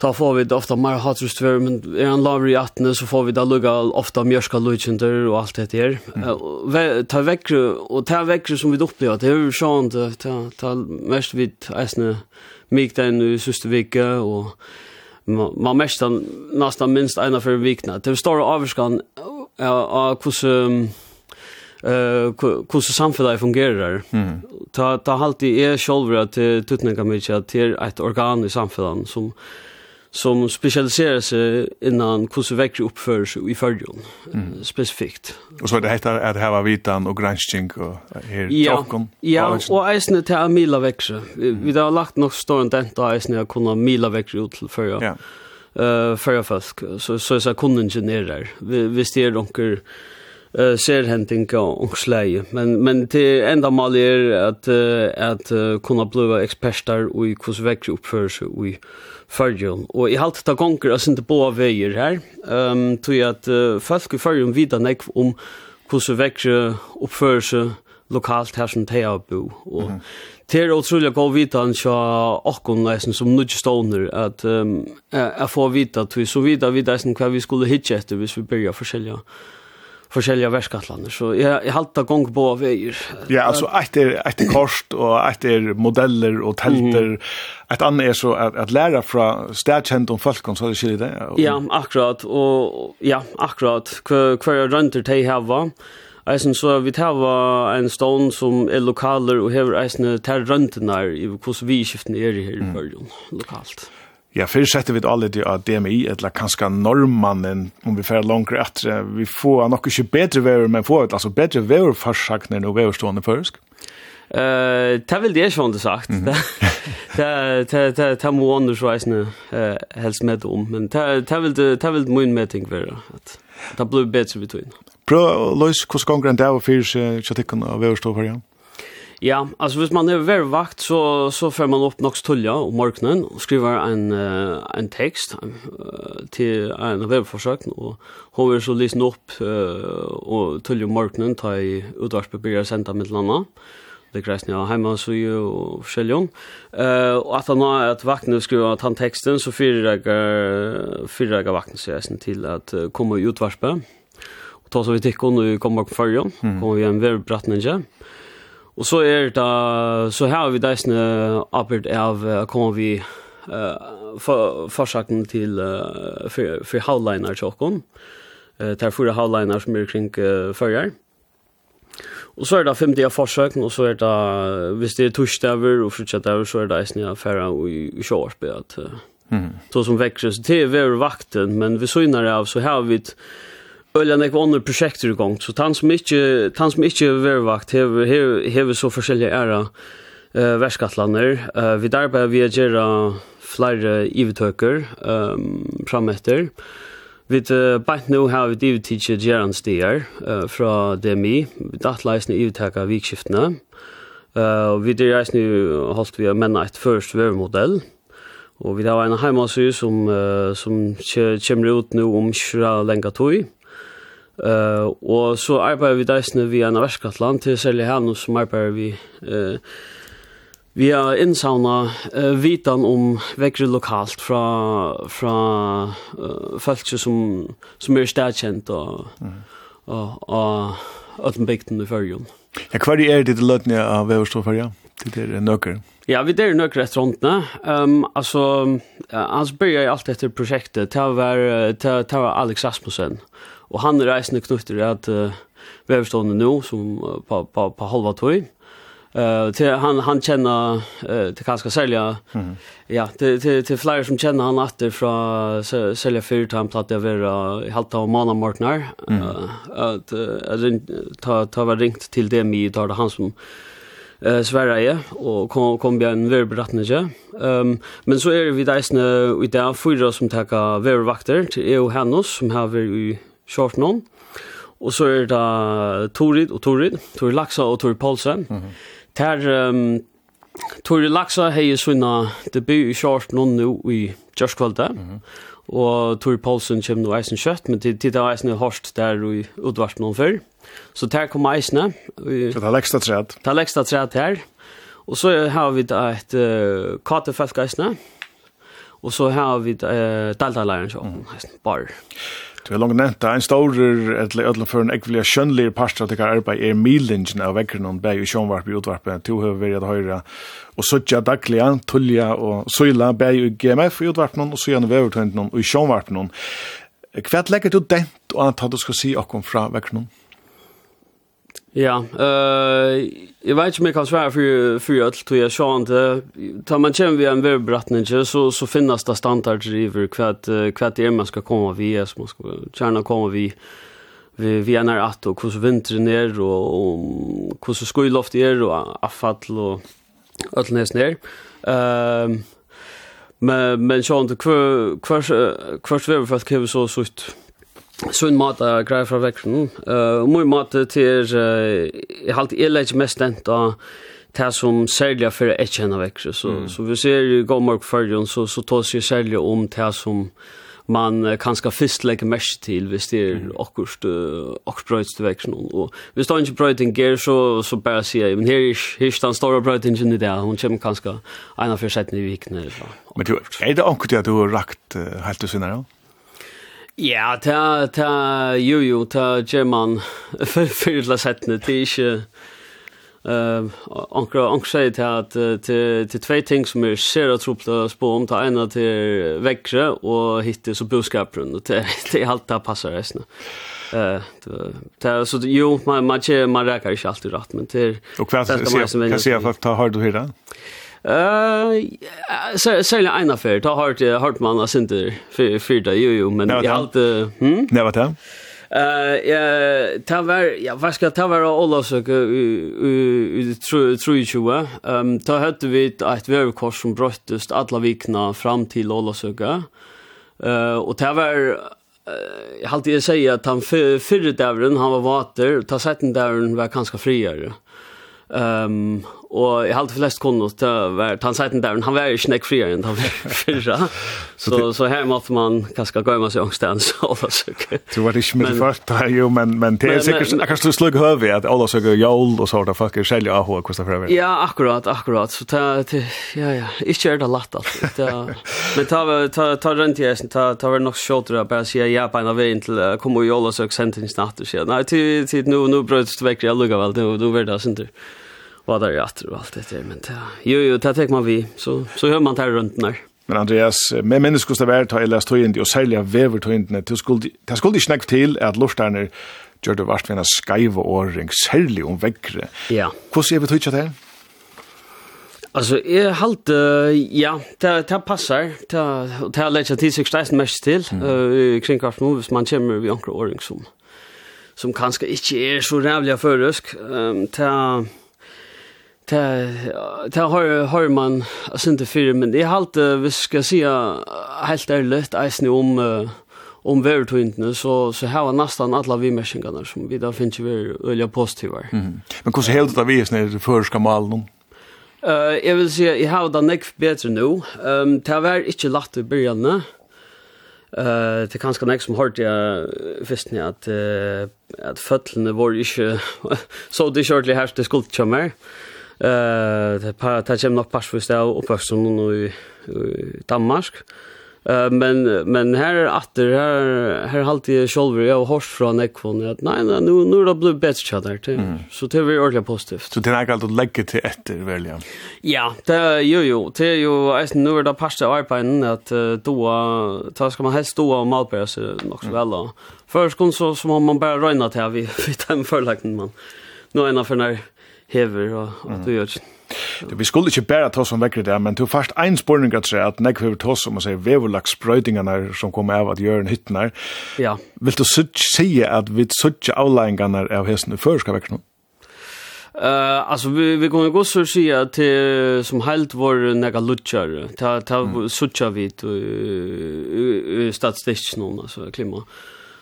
Ta får vi ofta mer hatrustvär, men är han lavr i attne så får vi det lugga ofta mjörska lujtjenter och allt det där. Mm. Ta veck och ta veck som vi upplever, det är ju sånt, ta, ta mest vid äsne mig den i sista vecka och man mest nästan minst ena för vikna. Det står avskan ja hur eh hur samhället fungerar. Mm. Ta ta halt i är själva att tutnäka mycket att det är ett organ i samhället som som specialiserar sig innan hur väcker sig i förjon mm. specifikt. Och så det heter att ha vitan och granskning och här ja, talkon. Ja, och äsne till mila växer. Vi, vi har lagt nog stor dent där äsne att kunna mila växer ut till förra. Ja. Eh uh, förra folk. så så så kunden genererar. Vi vi styr donkor eh serhenting och släge men men till ända mal är att att kunna blöva experter och i hur växer upp för sig och förjon och i allt ta gånger oss inte på vägar här ehm tror att folk i förjon vidare näck om hur så upp för sig lokalt här som det bo och Det är otroligt vite han så och nesten som nødt stående at att jag får vite att vi så vidare vidare sen kvar vi skulle hitcha etter hvis vi begynner forskjellige forskjellige verskattlander. Så jag, jeg halte gang på veier. Ja, alltså etter, etter kost og etter och modeller och telter. Mm. Ett annat är så att, at lära fra stedkjent om folkon så er det skiljer det. Ja, akkurat. Och, ja, akkurat. Hver, hver rønter til till hava. Eisen så vi tar en stånd som er lokaler og hever eisen til røntene i hvordan vi skiftene er i her i mm. lokalt. Ja, fyrr setter vi alle til av DMI, eller kanskje normannen, om vi får langt etter. Vi får nok ikke bedre vever, men får altså bedre vever farsakner og veverstående først. Eh, ta vil det schon sagt. Ta ta ta ta mo under så isne helst med om, men det ta ta vil ta vil mun meeting vera. Ta blue bits between. Pro Lois kus kongran där för seg chatikon av överstå för igen. Ja, alltså hvis man är väl vakt så så får man upp något tulla om morgonen och skriver en uh, en text uh, till en webbförsök och hon vill så lyssna upp uh, och tulla om morgonen ta i utvarsbebyggare sända med landa. Det krävs ni hemma så ju och skäljon. Eh och att han har att vakna skriva att han texten så fyra dagar fyra dagar vakna så är sen till att komma utvarsbe. Och ta så vi tycker nu kommer på förjon. Kommer vi en webbbrattninge. Mm Og så er det så her har vi deisende arbeid av kommer vi uh, for, forsakten til uh, for, for halvleiner til åkken. Uh, det er fire halvleiner som er kring uh, førjer. Og så er det femte av forsøken, og så er det, hvis det er torsdager og frutsettager, så er det eisen jeg færre i kjørsbe, at mm. så som vekker. Så det er vi vakten, men vi søgner av, så har vi et, Ölja nek vannar projekter i gång, så han som ikkje, han som ikkje vervakt hever, hever, hever så forskjellige æra uh, verskattlander. Uh, vi darbeid vi er gjerra flere ivetøker um, frametter. Vi uh, bant nu har vi ivetidje gjerran stier uh, fra DMI. Vi datleisne ivetøka vikskiftene. Uh, vi er reisne holdt vi å menna et først vervmodell. Og vi har en heimasu som, uh, som kommer ut nu om kjøra lenga tog. Uh, og så arbeider vi deisene via en verskatland til særlig her som arbeider vi uh, Vi har innsavna uh, vitan om vekkere lokalt fra, fra uh, folk som, som er stedkjent og, mm. og, og, og Øtenbygden i Førjun. Ja, hva er det til løtene av Veverstofferja? Det er nøkker? Ja, vi er nøkker etter håndene. Um, altså, uh, hans byrja alt etter prosjektet, det var, det var Alex Rasmussen, Og han reisende knutter at uh, veverstående nå, som uh, på, på, på halva tøy. Uh, til han, han kjenner, uh, til hva skal selge, mm -hmm. ja, til, til, til flere som kjenner han etter fra selge fyrt, til han platt jeg være i halvt av måneden morgener. Mm -hmm. uh, at uh, ta, ta var ringt til det mye, da det han som eh Sverige och kom kom vi en väldigt berättelse. Um, men så är vi där i dag fyra som tar över vakter till EU Hannos som har vi short non. Og så er det Torid og Torid, Torid Laksa og Torid Paulsen. Mm -hmm. Der um, Torid Laksa heier sunna debut i short non nå i kjørskvalde. Mm -hmm. Og Torid Paulsen kommer nu eisen kjøtt, men til det er eisen hårst der i utvart noen før. Så der kommer eisen. Så det er leksta træd. Det er leksta træd her. Og så har vi et uh, katefeltgeisene. Og så har vi uh, deltaleiren, mm. bar. Det er langt nevnt, en stor eller ødelen for en ekvelig skjønnelig parster til hver arbeid er milingen av vekkerne og bæg i sjånvarp i utvarpet, to har vært at høyre, og søtja daglige, tullja og søyla bæg i GMF i utvarpet, og søyane vevertøyndene og i sjånvarpet. Hva legger du dent og annet at du skal si akkurat fra vekkerne? Ja, eh jag vet inte om jag kan svara för för att tror jag så inte tar man känner vi en webbrattning så så finnas det standard driver kvad kvad det man ska komma vi som man ska kärna komma vi vi vi är när att och hur vintern är och och hur så loft är och affall och allt näs ner. Ehm men men så inte kvar kvar kvar för att så så sunn mat er grei fra veksten. Uh, Mår mat til uh, jeg halte jeg legger mest den da det som særlig er for jeg kjenner veksten. Så, mm. så vi ser i Gåmark førjen så, så tas jeg særlig om det som man uh, ska först legger mest til hvis det är er akkurst uh, akkurst veksten Og hvis det er inte bröten ger så så bare sier jeg men här är här står stora bröten i det hun kommer kanske av försättning i vikna eller så. Men du er det akkurst at du har rakt uh, helt til sinne? Ja? Ja, ta ta jo jo ta German för för la sättne det är ju eh ankra ankra säger till att till till två ting som är ser att tropla spå om. Ta ena till växre och hitta så boskaprun och det det allt där passar resten. Eh ta så jo man man man räcker inte alltid rätt men till Och vad ska jag kan se att ta har du hela? Eh, så så en affär. da har det hørt man av för för det, jo jo, men jag alt... Hm? Nej, vad det? Eh, ja, tar var, ja, ska ta jeg ta var av tror i 23, Ehm ta hade vi et vevkors som brøttest alla vikna fram till alla Olavsøk, Eh, och det var jag hade alltid säga att han för förr han var vater ta sätten där var ganska friare. Ehm Og jeg halte flest kunne til å være tannsheiten der, men han var jo ikke nekk friere enn han var fyrra. Så, så her måtte man kanskje gå med seg Ola åldersøke. Du var ikke med det først, jo, men, men det er sikkert, jeg kanskje du slugg høy at Ola åldersøke jól og sånt, folk er selv av hva hvordan det. Ja, akkurat, akkurat. Så ta, ta, ja, ja, ikke er det latt alt. Men ta, ta, ta rundt i eisen, ta, ta var nok sjåter å bare si ja på en av veien til å komme og jól og søke sentingen natt og sier, nei, tid, tid, nå, nå brød du vekk, jeg lugger vel, nå, nå var det, synes vad där är att och allt det där men ja jo jo det tar man vi så så hör man där runt när Men Andreas, med menneskos det vært har jeg lest høyende, og særlig av vever det skulle ikke snakke til at lortarne gjør det vart med en skaive åring, særlig om vekkere. Ja. Hvordan er vi tøyende det? Alltså är halt ja, det ta passar. det ta lägga till sig staden mest till. Eh kring kast moves man kommer vi ankra åring som som kanske inte är så rävliga förrösk. Ehm ta Det har, har man inte för, men det är halt vi ska säga helt ärligt, eisen om, uh, om världtøyntene, så, så här var alla vi mäskingarna som vi där finns ju öliga positiva. Mm. Men hvordan helt det vi ska det førerska Eh Uh, jag vill säga jag har det bättre nu. Ehm Um, det var inte lätt i början. Eh Uh, det er kanskje nek som hørte jag visst ni att uh, att føtlene var inte så det kjørtelig det til skuldkjømmer. Uh, Eh ta ta kem nok pass för av uppväxten nu i Danmark. Eh men men här är att det här här halt i shoulder jag hörs från Ekvon att nej nej nu nu det blir bättre chat Mm. Så det blir ordentligt positivt. Så det är allt att lägga till efter väl ja. Ja, det jo jo det är ju alltså nu är det pasta arbeten att då ta ska man helst då och malbära sig nog så väl då. Först kom så som man bara röna till vi vi tar en förlagen man. Nu är för när hever og, og du gjør det. Du, vi skulle ikke bare ta som vekker det, men du først en spørning at seg at nekve vi ta som å si veverlagsbrøydingene som kommer av at gjøre en hytten her. Ja. Vil du si at vi suttje avleggingene av hesten før skal vekker noe? Uh, alltså vi vi kommer gå så säga till som helt vår några lutchar ta ta mm. sucha vid uh, uh, statistiskt någon alltså klimat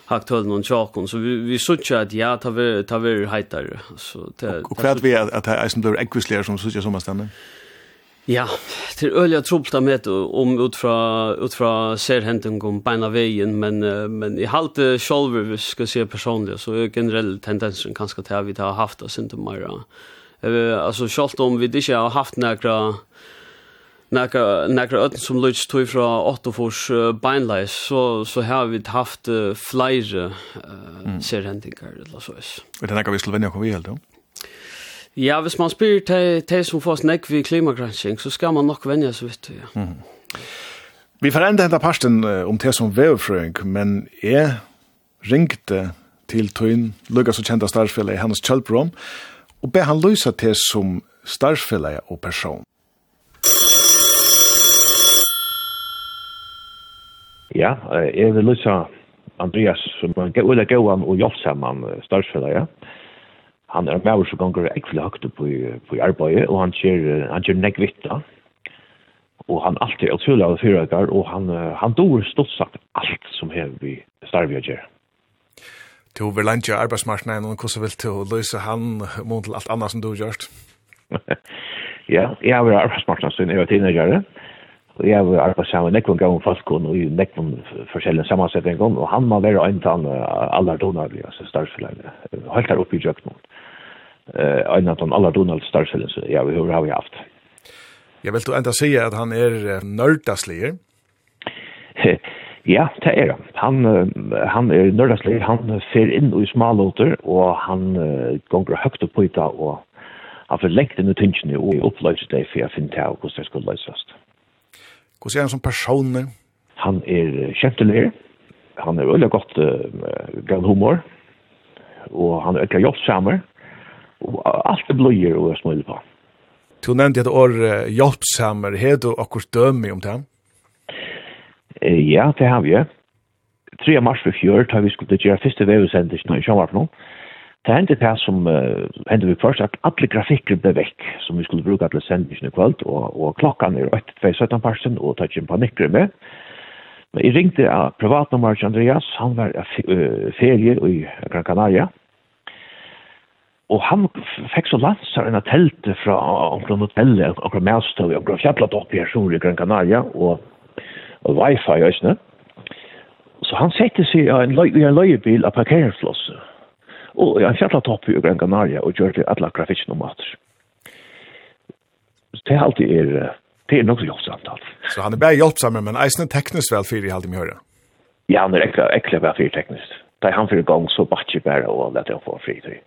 hakt höll någon chakon så vi vi söker att ja ta vi ta vi heter så det Och kvart vi att det är som blir ekvisler som såg som stannar. Ja, till öliga trubbla med om utifrån utifrån ser händen kom på ena vägen men men i halt själva vi ska se personligt så är generell tendensen kanske till att vi har haft oss inte mer. Eh alltså självt om vi inte har haft några Nekra, nekra ötten som lyds tog fra Ottofors uh, beinleis, så, så har vi haft uh, flere uh, mm. serhendingar, eller så is. Er det nekra vi skulle vende okkur vi, eller? Ja, hvis man spyr til, til som får snakk vid klimagransking, så skal man nok vende så vidt, ja. Mm. Vi får enda henta parsten uh, om det som vevfrøyng, men jeg ringte til Tøyn, lukka så kjenta starffellet i hans Kjølbrom, og be han løysa til som starffellet og person. Ja, jeg vil lytte Andreas, som er en gøyvann og jobbsamman størstfeller, ja. Han er med oss og ganger ekvile høyt på, på arbeidet, og han kjer, han kjer negvitta. Og han alltid er utrolig av fyrøkker, og han, han dår stort sagt alt som her vi starver å gjøre. Du vil lande arbeidsmarknaden, og hvordan vil du løse han mot alt annet som du har gjort? ja, jeg har vært arbeidsmarknaden, siden jeg var tidligere gjør. Og jeg har arbeidet sammen med nekvann gav falskon og i forskjellige sammansetninger, og han må være en av aller donarlige, altså starfellene, helt her oppe i Jøknum. En av aller donarlige starfellene, så jeg har vi haft. Jeg vil enda si at han er nørdasliger. Ja, det er han. Han, han er nørdasliger, han fer inn i smalåter, og han gonger høyt opp på og han får lengt inn i tyngene og oppløser det for jeg finner til hvordan det skal løses. Hvordan er han som person? Han er kjentelig, han er veldig godt uh, gav humor, og han er ikke jobbsamer, og alt er bløyer og er smøyde på. Du nevnte et år uh, jobbsamer, har du akkurat dømme om det? Uh, ja, det har vi. 3. mars for fjør, da vi skulle gjøre første vevusendelsen i Sjønvarpnå, Det hendte det som uh, hendte vi først, at alle grafikker ble vekk, som vi skulle bruke til sendingen i kveld, og, og klokken er 8-2-17 parsen, og tar ikke en panikker med. Men jeg ringte av privatnummer til Andreas, han var uh, ferie i Gran Canaria, og han fikk så lanser en telt fra omkring hotellet, omkring Melstøy, omkring fjallet opp i Hersor i Gran Canaria, og, og wifi i Øsne. Så han sette seg i en, løy, i en løyebil av parkeringsflosset, og jeg fjallet topp i Gran Canaria og gjør det alle grafikken om at det er alltid er det er nok så hjelpsamt alt. Så han er bare hjelpsamme men eisen er teknisk vel fyrir i halvdime høyre? Ja, han er ekle, ekle vel fyrir teknisk. Da han fyrir gang så bare bare og lette han få fri fritid.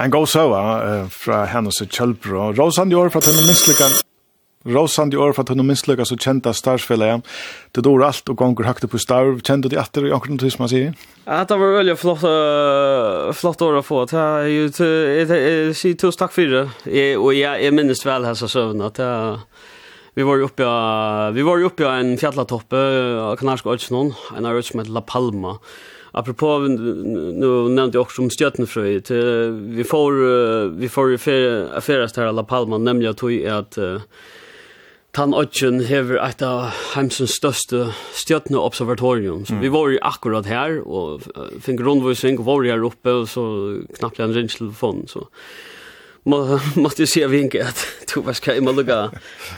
En god søva uh, fra hennes kjølbro. Rosan Jår fra Tønne Minslikan Rosandi år for at hun har minstløkket så kjente starsfellet. Det dår alt og gonger hakte på starv. Kjente du det etter i akkurat tid som man sier? Ja, det var veldig flott, uh, flott år å få. Jeg sier tusen takk for det. Og jeg minnes vel hessa søvn at jeg... Vi var ju uppe vi var ju uppe en fjallatoppe av Kanarska Ötsnon, en av som heter La Palma. Apropå nu nämnde jag också om till Vi får vi får ju affärast här i La Palma, nämligen att Tan Otjen hever et av heimsens største observatorium. Så mm. vi var jo akkurat her, og uh, fikk rundvisning, var her oppe, og så knappt en rinselfon. Så må måste ju se vinka att du vad ska jag lugga.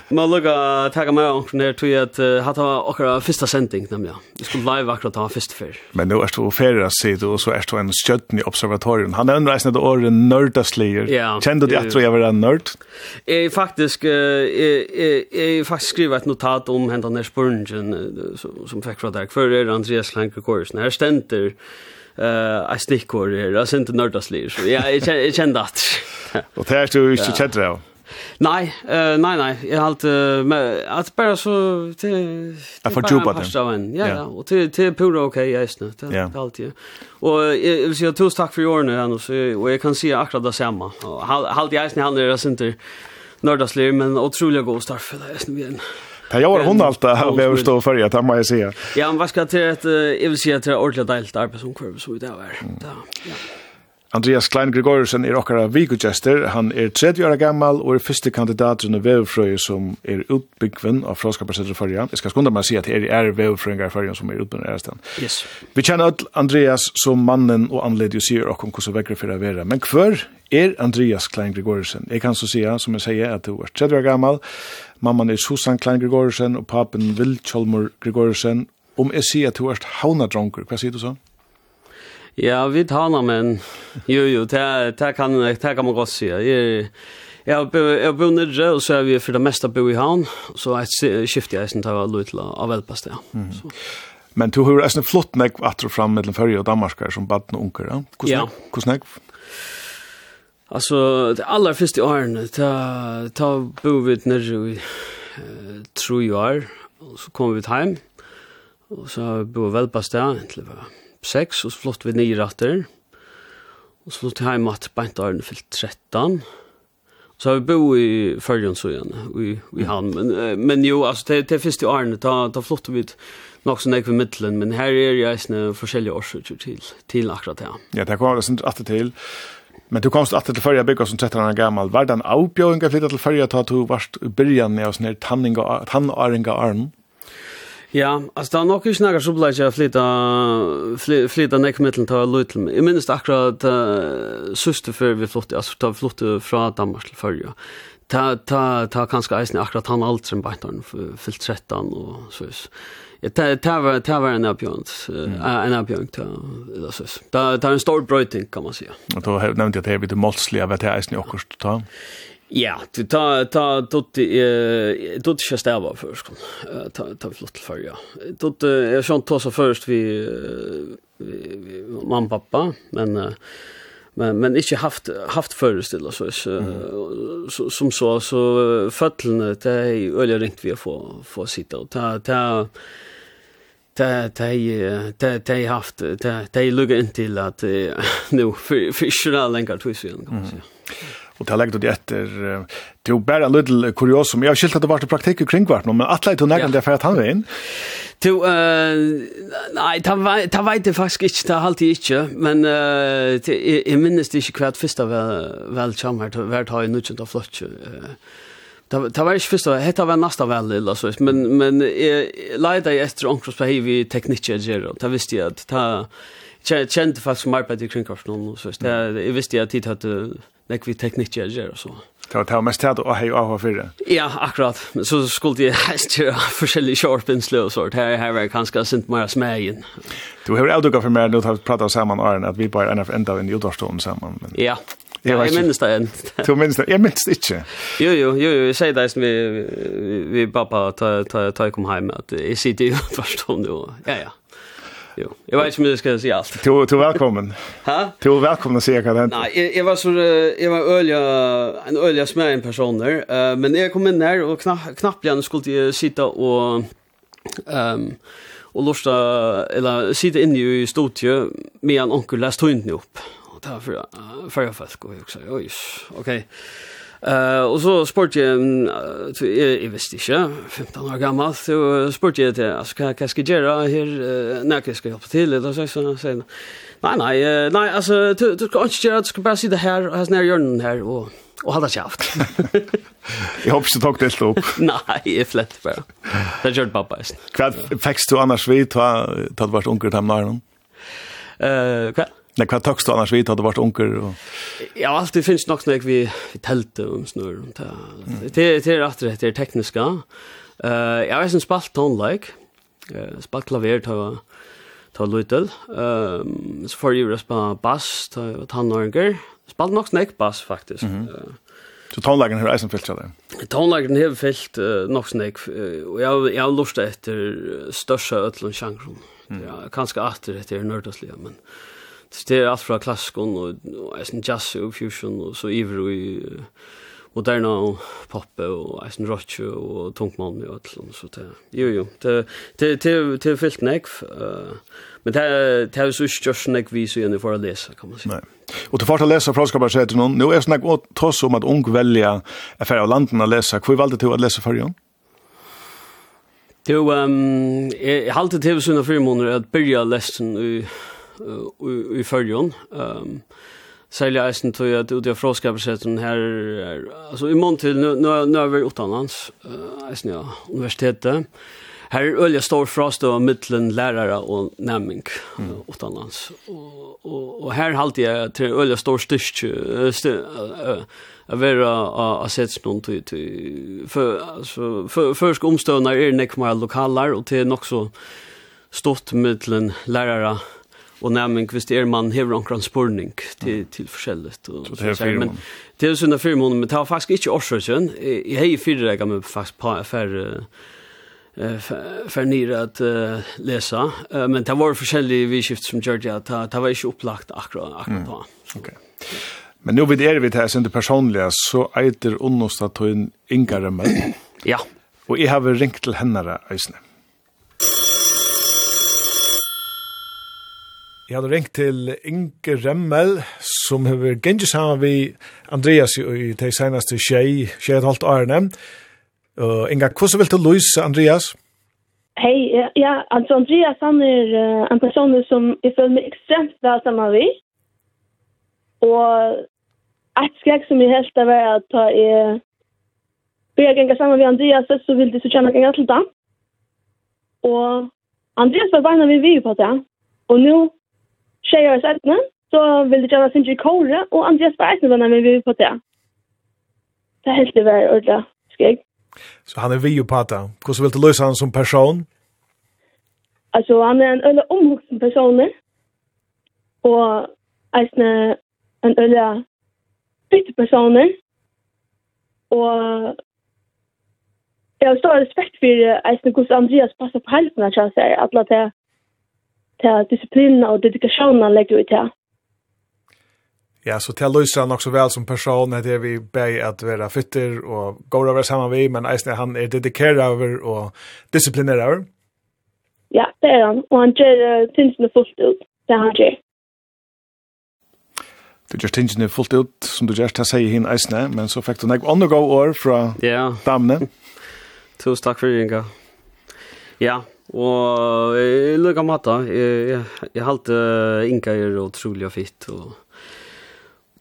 må lugga ta mig om från här till att hata och första sändning nämligen. vi skulle live akkurat ta först för. Men nu är det färra se då så är det en stödn i observatorium. Han är en det år en. Ja, Kände du att jag var en nörd? Jag faktiskt jag faktiskt skriva ett notat om hända när Spurgeon som fick från där för Andreas Lanker Kors. När ständer eh uh, stickor här. Jag inte nördaslir så jag jag kände att. Och det här står ju inte känner jag. Nej, eh nej nej, jag har allt att bara så till Jag får jobba den. Ja, ja, och till till pura okej jag är Det är allt ju. Och jag vill säga tusen tack för i nu ändå så och jag kan se akkurat det samma. Halt jag snö han är inte nördaslir men otroligt god start för det är igen. Ja, jag var hon allt att behöver stå för det, kan måste säga. Ja, men vad ska till att jag vill säga till ordentligt delt arbete så det är. Ja. Andreas Klein Gregorsen er okkara vikugester. Han er 30 år gammal og er fyrste kandidat under vevfrøy som er utbyggven av Fråskaparsettet Førja. Jeg skal skunda meg å si at det er vevfrøyngar Førja som er utbyggven av Ærstein. Yes. Vi kjenner all Andreas som mannen og anledig og sier okkom hvordan vekker for å være. Men hver er Andreas Klein Gregorsen? Jeg kan så si, som jeg sier, at du er 30 år gammal. Mamman er Susan Klein Gregorsen og papen Vil Kjolmur Gregorsen. Om jeg sier at du er havnadronker, hva sier du så? Ja, vi talar men jo jo, det kan det kan man godt si. Jeg jeg jeg bor nede og så er vi for det meste bo i havn, så jeg skifter jeg sent av Lutla av Velpast ja. Så. Men du har en flott nek atter fram mellom Førje og Danmark som barn og unger, ja. Hvordan? Hvordan? Alltså det allra första åren ta ta bo vid när vi tror ju är och så kom vi hem och så bo väl på stan till var sex och så flott vi nio ratter och så flott hem att bänt åren fyllt 13 Så har vi bo i Färjön så igen, i, i har Men, men jo, alltså det, det finns åren, ta, ta flott vi nok så nekve middelen, men her er jeg sånne forskjellige årsøkjer til, til akkurat det. Ja, det kommer det sin til. Men du komst att til førja bygga som 13 år gammal. Var den avbjøringa flytta til førja til at du varst byrjan av sånne tannåringa arm? Ja, altså det var nok ikke nægget så blei jeg flytta, flytta nekkmiddelen til å løyte meg. Jeg minnes akkurat uh, søster før vi flyttet, altså da vi flyttet fra Danmark til førja. Ta, ta, ta kanskje eisen akkurat han alt som beintan, fyllt 13 og vis. Det det var det var en uppjönt. En uppjönt då så. Det det en stor brøyting, kan man säga. Och då nämnde jag det blir det målsliga vet jag är också då. Ja, du ta ta tot eh tot ska stäva först. Ta ta flott för ja. Tot är sånt tossa först vi mamma pappa men men men inte haft haft förestilla så så som så så fötterna det är öliga ringt vi får få sitta och ta ta ta ta ta ta haft ta ta lugga in till att nu för fiskarna länkar till sig kan man säga. Och det lägger det efter det är bara little som, Jag har skilt att det var praktik kring vart men att lite någon det för att han vem. Till eh nej, ta ta vet det faktiskt inte ta halt inte men eh i minst det är kvart första väl väl chammer vart har ju något av flott. Eh Det var ikke først, det var nesten veldig, altså, men, men jeg leide jeg etter omkring på hiv i teknikker, det visste jeg at det kjente faktisk som arbeid i kringkorsen, så jeg visste at tid hadde nekve teknikk jeg gjør, og så. Det var det mest tid å hei av fyrre? Ja, akkurat. Så skulle jeg helst gjøre forskjellige kjørpinsle og sånt. Her, her var jeg kanskje sint mer smegen. Du har avdukket for meg, nå har vi pratet sammen, Arne, at vi bare er enda av en utvarstånden sammen. Men... Ja, Jag jeg minnes det enn. Du minnes det? Jeg minnes det ikke. Jo, jo, jo, jo. Jeg sier det som vi, vi pappa tar, tar, tar kom hjem, at jeg sitter jo først hånd, jo. Ja, ja. Jo. jag vet inte om jag ska säga allt. Du, du er välkommen. Hæ? Du är välkommen att se vad det hender. Nej, jag, var så, jag var ölja en ölja med en personer, uh, men jag kom inn och knappt knapp, igen skulle sitta och ehm um, och lusta, eller sitta inne i studio med en onkel läst hunden upp ta för för jag fast går också. Oj. Okej. Eh och så sport jag så är investisha 15 år gammal så sport jag det alltså kan kan ska göra här när jag ska hjälpa till eller så så så. Nej nej nej alltså du du ska inte göra du ska bara sitta här och has när gör här och och hålla käft. jag hoppas du tog det upp. Nej, är flätt bara. Det gör pappa. Kvart fäxt du annars vid ta ta vart onkel tamnar någon. Eh, kvart Nej, vad tog du annars vid hade varit onkel och Ja, alltid finns nog snack vi tält och snur. och det det är rätt det är tekniska. Eh, jag har sen spalt tonlike. Eh, spalt klaver tar ta lutel. Ehm så får ju respa bass ta tanorger. Spalt nog snack bass faktiskt. Mm -hmm. Så tonlagen har eisen fyllt seg Tonlagen har fyllt uh, nok snakk, uh, og jeg, jeg har lurt etter største øtlund sjangren. Mm. Ja, kanskje etter det nørdaslige, men... Uh, Så det är allt från klassikon och, och eisen jazz och fusion och så iver och uh, moderna och pop och eisen rock och tunkmalm och allt så det. Jo jo, det det det det fyllt näck. Uh, men det det är så just näck vi så inne för att läsa kan man säga. Nej. Och till första läsa från säga till någon, nu är snack åt toss om att ung välja affär av landen att läsa. Hur valde du att läsa förrjon? Du, um, jeg halte til sånne fire måneder at byrja lesten i i, i följon. Um, Sälja eisen tog jag ut i fråskar här alltså i mån till nu, nu, nu är vi utanlands uh, eisen ja, universitetet. Här är öliga stor frast av mittlen lärare och nämning mm. uh, utanlands. Och, och, och här halte jag till öliga stor styrst uh, styr, uh, att vara av sätts någon till, till för, alltså, för, försk omstövnar är det nekmar lokaler och till också stått mittlen lärare och när man kvist är man har någon spårning till till förskället och så här men det är såna fyra månader men ta faktiskt inte årsrön i har ju fyra dagar med fast på affär för nere att uh, läsa uh, men det var förskälliga vi skift som Georgia ta ta var inte upplagt akkurat akkurat mm. okej okay. Men nu vid er vi det her sin personliga, så eiter unnosta ta en inga menn. ja. Og jag har ringt til henne eisne. Jeg hadde ringt til Inge Remmel, som har gengjert sammen med Andreas i de seneste tjei, tjei et halvt årene. Uh, Inge, hvordan vil du løse Andreas? Hei, ja, ja, altså Andreas han er uh, en person som jeg føler meg ekstremt vel sammen med. Og et skrek som jeg helst av er at ta i bør jeg sammen med Andreas, så vil de så kjenne ganger til det. Og Andreas var bare når vi var på det. Og nå tjejer oss sättna. Så ville jag syns i kåre, och Andreas var ägna när vi var på det. Det är helt det var ordentligt skräck. Så han är vi ju på det. Hur vill du lösa han som person? Alltså han är en öle omhusen person. Och ägna en öle bytte person, Och jag har stor respekt för ägna hur Andreas passar på hälften att jag säger att det til disiplinen og dedikationen legger ut til. Ja, så til Lysa han også vel som person er det vi ber at være fytter og går over sammen vi, men eisen han er dedikeret over og disiplineret over. Ja, det er han, og han gjør uh, tingene fullt ut, det han gjør. Du gjør tingene fullt ut, som du gjør, til å si henne eisene, men så fikk du nek undergå år fra ja. damene. Tusen takk for det, Inga. Ja, Og jeg lukker mat da. Jeg, jeg, jeg halte Inka er utrolig og fitt. Og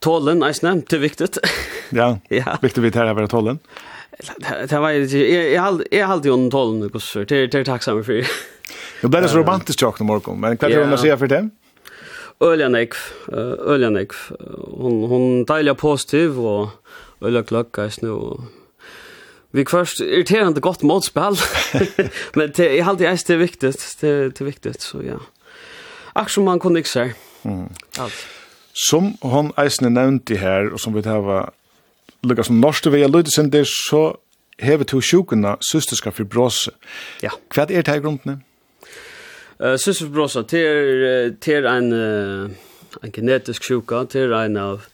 tålen, jeg eisne, det er viktig. ja, ja. viktig vidt her er å være tålen. Det var inte jag jag jag hade ju en tålen nu så det det är tacksam för. Det blir så romantiskt jag när morgon men kan du säga för det? Öljanek Öljanek hon hon täljer positiv och ölla klocka nu och Vi först irriterande gott motspel. Men det är alltid är det viktigt, det är viktigt så ja. Ach som man kunde inte Mm. Allt. Som hon eisne nevnti her, og som vi hava lukka som norske vei lydesindir, så hever to sjukuna systerska fibrose. Ja. Hva er det her grunnene? Uh, systiska fibrose, det er, det er en, uh, en genetisk sjuka, det er en av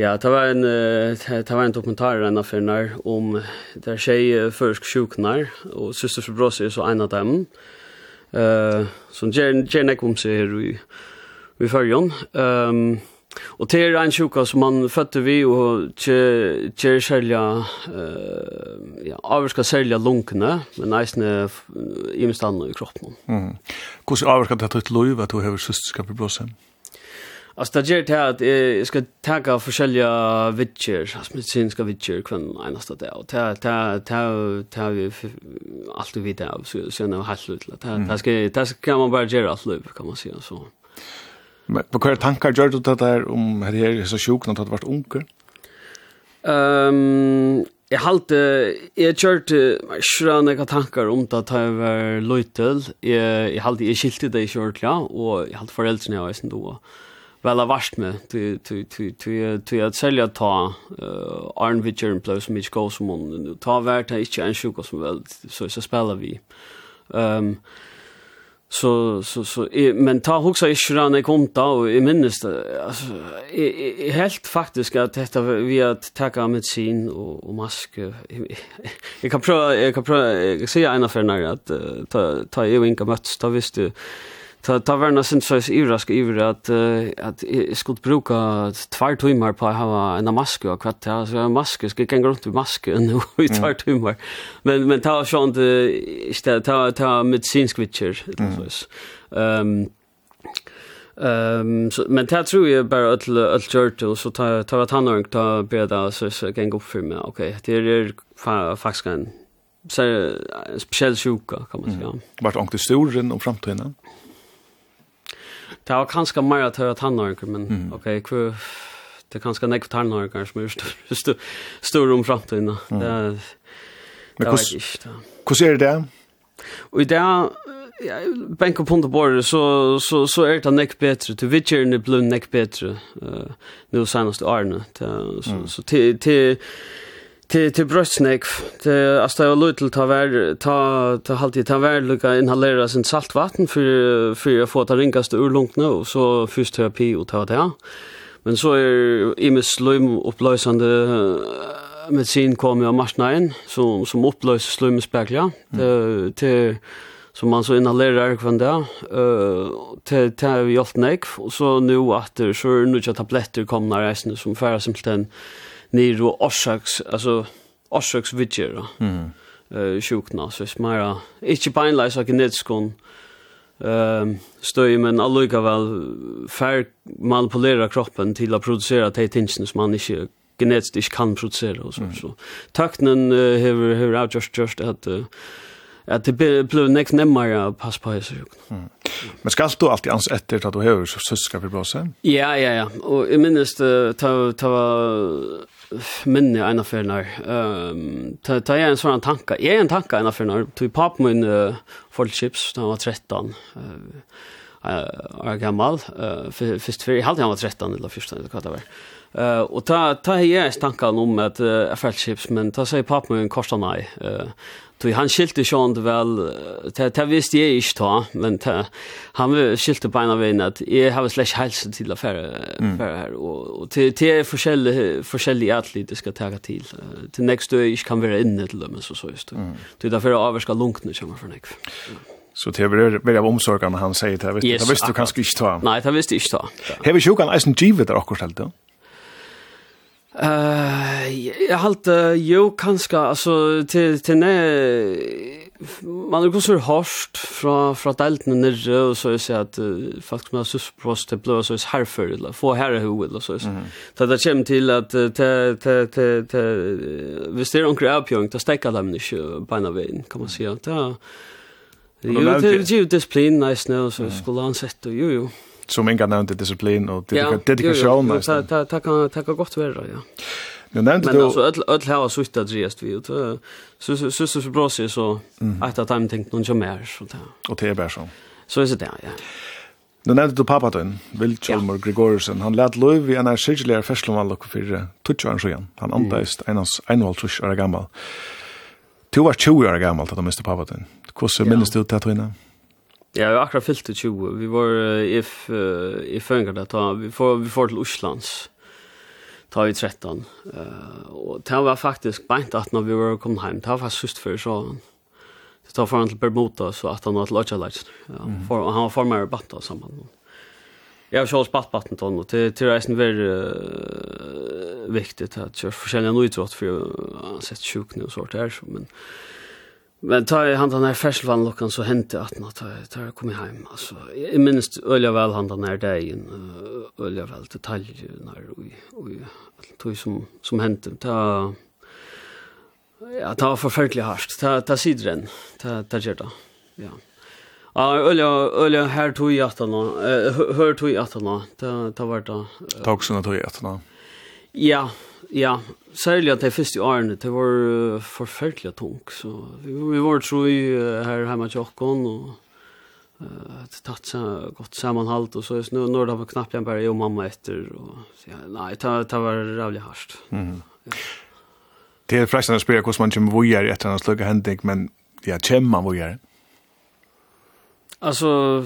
Ja, det var en det var en dokumentar en affär om där tjej försk sjuknar och syster för är så en av dem. Eh som Jen Jen kom så här vi i förjon. Ehm och det är en sjuka som man födde vi och tjej sälja eh uh, ja, avska sälja lunkne men nästan i i kroppen. Mm. Hur ska avska det att lov att du har systerskap i blåsen? Alltså det gör det att jag ska tagga forskjelliga vitcher, alltså medicinska vitcher kvann enaste det och ta ta ta ta vi allt vi vet av så sen har halt ut. Det ska det ska man bara göra allt löp kan man säga så. Men på kvar tankar gör du det där om här är så sjuk sjukt du har varit onkel? Ehm Jeg halte, jeg kjørte skjønne hva tankar om det da jeg var løytel. Jeg, jeg halte, jeg skilte det ikke ordentlig, og jeg halte foreldrene jeg var i sin doa. Og väl vart med. Till till till till till att sälja ta eh Arnwitcher and Plus Mitch Gosmon ta vart är inte en sjuk som väl så så spelar vi. Ehm så så så men ta huxa i sjuran konta och i minnes alltså är helt faktiskt att detta vi att ta med sin och och mask. Jag kan prova jag kan prova se en affär när att ta ta ju inga möts. Ta visst du ta ta var nästan så i över att att jag skulle bruka tvær timmar på hava ha en maske og kvatt ja så en maske ska kan gå runt med maske no i tvær timmar. Men men ta sånt stad ta ta medicinsk witcher så. Ehm Ehm um, så men det tror jag bara att att kört och så tar tar att han har ta bäda så så kan gå för mig. Okej, det är faktiskt en så speciell sjuka kan man säga. Mm. Vart onkel Storen om framtiden? Det var kanskje mer at høyre tannarker, men mm. ok, hva... det er kanskje nekve tannarker som er større st st om fremtiden. Mm. Det, det, det var ikke. Hvordan er det? Og i det, ja, benk og punkt og bordet, så, så, så er det nekve bedre. Til vidtjerne ble nekve bedre uh, nå seneste årene. Så, mm. så, så til, til till till bröstnäck till asta jag lutel ta vär ta ta halvtid ta vär lucka inhalera sin saltvatten för för att få ta ringaste ur långt nu så fysioterapi och ta det. Men så är i med slum upplösande medicin kommer jag marsnain som som upplöser ja. till till som man så inhalerar kvar där eh till till hjälpnäck och så nu åter så nu tabletter kommer nästan som färra simpelt nere och orsaks, alltså orsaks vidger, mm. Eh sjukna, så hvis man er ikke beinleis av genetiskon, ehm stöj men alluka väl fär manipulera kroppen till att producera de tingene som man inte genetiskt kan producera och så. Mm. så takten uh, har just just att uh, att det blir näst nemmare att passa på sig. Mm. Men ska du alltid ans efter att du har så syska för bra sen? Ja, ja, ja. Och i minst ta ta minne en affär när ehm ta ta en sån tanke. Jag är en tanke en affär när Du pappa min uh, chips då var 13. Uh, år gammal, først fyrir, jeg halte han var 13 eller 14 eller hva det var. Uh, og ta, ta hei jeg stankan om at uh, FL-chips, men ta sier pappen min korsa nei. Uh, Tui han skilte sjånd vel, det, det visste jeg ikke ta, men ta han skilte på en av veien at jeg har slett helse til affære, mm. her, og, og til, til er forskjellige, forskjellige atlet det skal tega til. Til nekst du ikke kan være inne til dem, så så just. Mm. Tui derfor avverska lunkene kommer for nek. Mm. Så det er väl av omsorgene han säger det. Yes, det visste du kanske inte ta. Nej, det visste inte ta. Har vi sjukan eisen givet der också helt då? Eh, jag halt jo kanske alltså till till när man går så hårt från från delten ner och så jag det att faktiskt med sus prost till blå så är härför eller få här hur eller så. Så det kommer till att te te te te visst är onkel Alpjung att stäcka dem inte på en väg kan man säga. Ja. Jo, det är ju disciplin nice nu så skulle han sett och jo jo. Som inga nevnte disiplin og dedikasjon, nice. Ja, det det kan det kan godt være, ja. Men nevnte du Men altså, öll her var sutt att rest vi ut. Så så så så bra sig så att att han tänkt någon som mer så där. Och det är bara så. Så är det där ja. Nu nevnte du pappa din, Vil Kjolmur ja. Gregorisen. Han lät lov i en av sirkeligere festlomallokk for 20 år siden. Han antaist mm. einans 21 år gammel. Du var 20 år gammel da du miste pappa din. Hvordan ja. minnes du til Tøyna? Ja, vi har akkurat fyllt til 20. Vi var if, uh, i Føringer da, ta, vi, får, vi får til Oslands, ta vi 13. Uh, og det var faktisk beint at når vi var kommet hjem, det var faktisk sust før, så Så tar foran til Bermuda, så at han var til Lodja Leitsen. Ja, mm. for, han var formere batta sammen. Jeg har ikke spatt Batten til og til, til reisen var uh, viktig, at jeg har forskjellige nøytrott, for jeg har sett sjuk og sånt her, men... Uh, Men ta i han den här färselvann luckan så hände att när ta ta jag kom hem alltså jag minns ölja väl han den här dagen ölja väl detaljer när och vi tog som som hände ta ja ta förfärligt harst ta ta sidren ta ta gör det ja. Ja, ölja, ölja, här tog jag att nå, hör tog jag att nå, ta var det. Tog såna tog jag att nå. Ja, ja, Særlig at det første årene, det var uh, forferdelig tung. Så vi, vi var tro i uh, her hjemme til Åkken, og uh, det tatt seg godt sammenhalt, og så er det når det var knappt igjen bare jeg og mamma etter, og så, ja, nei, det, det var rævlig hardt. Mm -hmm. ja. Det er forresten å spørre hvordan man kommer vujer etter en slukke hending, men ja, kommer man vujer? Altså,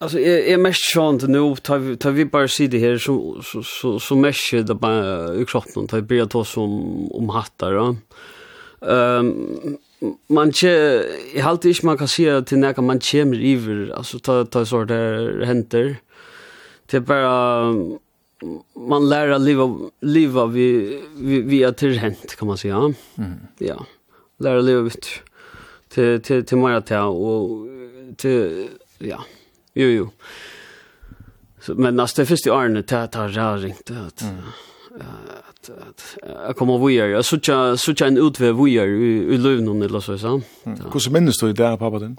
Alltså är är mest sånt nu tar tar vi bara se det här så så så så mest det bara i kroppen tar vi ta som om hattar då. Ehm man che i halt ich man kan se till när man kommer över alltså ta ta så där händer. Det bara man lär att leva leva vi vi vi är till hänt kan man säga. Mm. Ja. Lära leva till till till mer till och till ja. Jo, jo. Så, men nästa första året, det har jag ringt att mm. att att jag kommer vidare. Jag så söker en utväg vidare i, i Lövnon eller så så. Hur så minns du det där pappa den?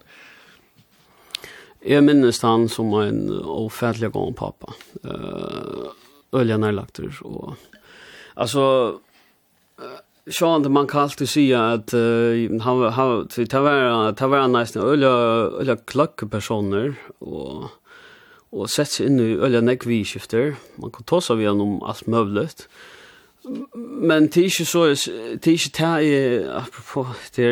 Jag minns han som en ofärdlig gång pappa. Eh uh, öljan och alltså Sean man kan alltid säga att uh, han han det var det var nästan öliga öliga klocka personer och och sätts in i öliga näkvi. Man kan ta sig via om as möjligt. Men det är inte så, det är inte det i apropå, det är,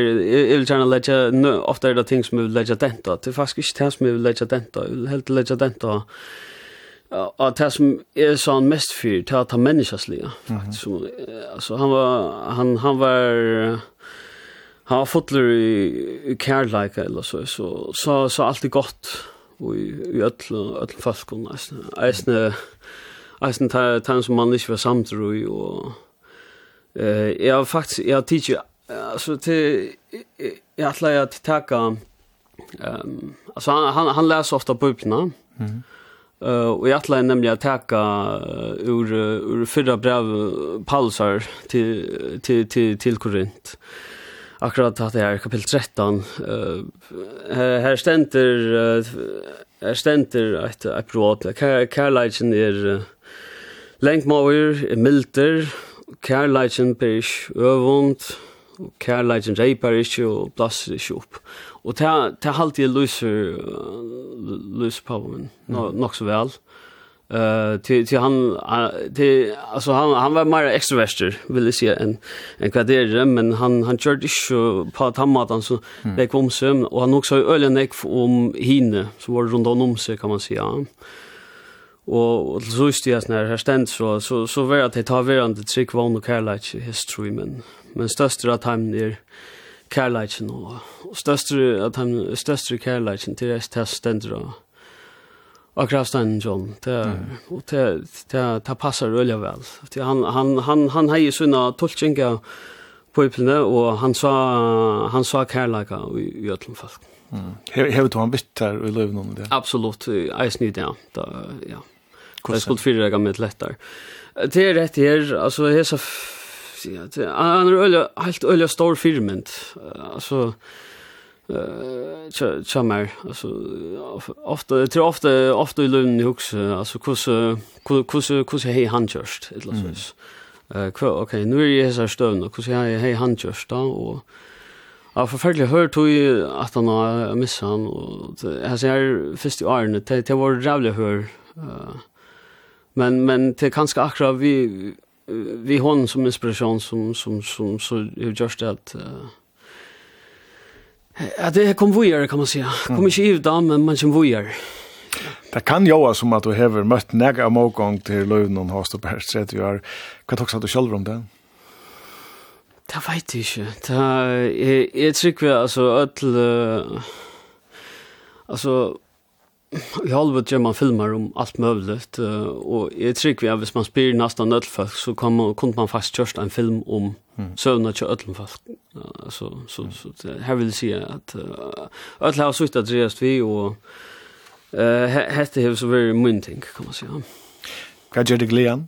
jag vill gärna lägga, nu, ofta är det ting som jag vill lägga denta, det är inte det som jag vill lägga denta, jag helt lägga denta, Og det som er han mest fyr, det er at han menneskeslige, faktisk. Mm -hmm. Han var, han, han var, han var fotler i, i kærleika, eller så, så, så, så alt er godt, og i, i öll, ødel falskon, eisne, eisne, eisne, ta, ta som man ikke var samt samtrui, og, eh, jeg har faktisk, jeg har tidsi, altså, til, jeg atleir at taka, um, altså, han, han, han leser ofta bøypina, mhm, mm Uh, og jeg atlein nemlig å teka ur, ur fyrra brev Paulsar til, til, til, til Korint. Akkurat at det er kapill 13. Uh, her, her stender, uh, her stender et, et brot. Kærleitjen er uh, lengmaver, er milder, kærleitjen per ikke øvund, kærleitjen reipar ikke og blasser ikke opp. Og ta ta halt i Lucy Lucy No nok så vel Eh uh, till till han till alltså han han var mer extroverter vill jag säga en en kvader men han han körde inte på tammatan så mm. det kom sömn och han också nek om hine så var det runt om seg kan man säga og til så styrir sånn her, her stendt så, så, så var det at jeg tar verandre trygg vann og kærleik history, men, men største av timen er kærleiken och och største, att han störst kærleiken till det er ständer och och kraftan John det och det det ta passar ølla väl till han han han han heier såna tolkinga på plena och han sa han sa kærleika i öllum folk. Mm. Hevur du han bitter við lívnum någon det? Absolutt, I nýtt down. Da ja. Kvað skuld fyrir eg med lettar. Det er rett her, altså hesa han er øyla, helt øyla stor firment, altså, uh, mer alltså ofta det tror ofta ofta i lønnen i hos, hur hos hej han kjørst, et så eh kvar okej nu är det så stön och hur hei hej han just då och Ja, forferdelig hørt tog at han har misset han, og jeg ser først i årene, det var rævlig hør, men, men det er kanskje akkurat vi, vi hon som inspiration som som som så hur just att Ja, det kom vujer, kan man säga. Kommer inte i där men man som vujer. Det kan ju vara som att du har mött några av mågång till Löven och Hast och Bergs rätt du har kan också att du själv om det. Det vet jeg ikke. Det er, jeg, jeg tror ikke, altså, ødel, altså, i halvet gjør man filmer om alt mulig, og jeg tror vi at hvis man spyr nesten ødelfolk, så kan man, kunne man faktisk kjørst en film om mm. søvnet til ødelfolk. Så, så, så, så her vil jeg si at ødel har suttet at dreist vi, og uh, hette har så vært min ting, kan man si. Hva gjør det gleden?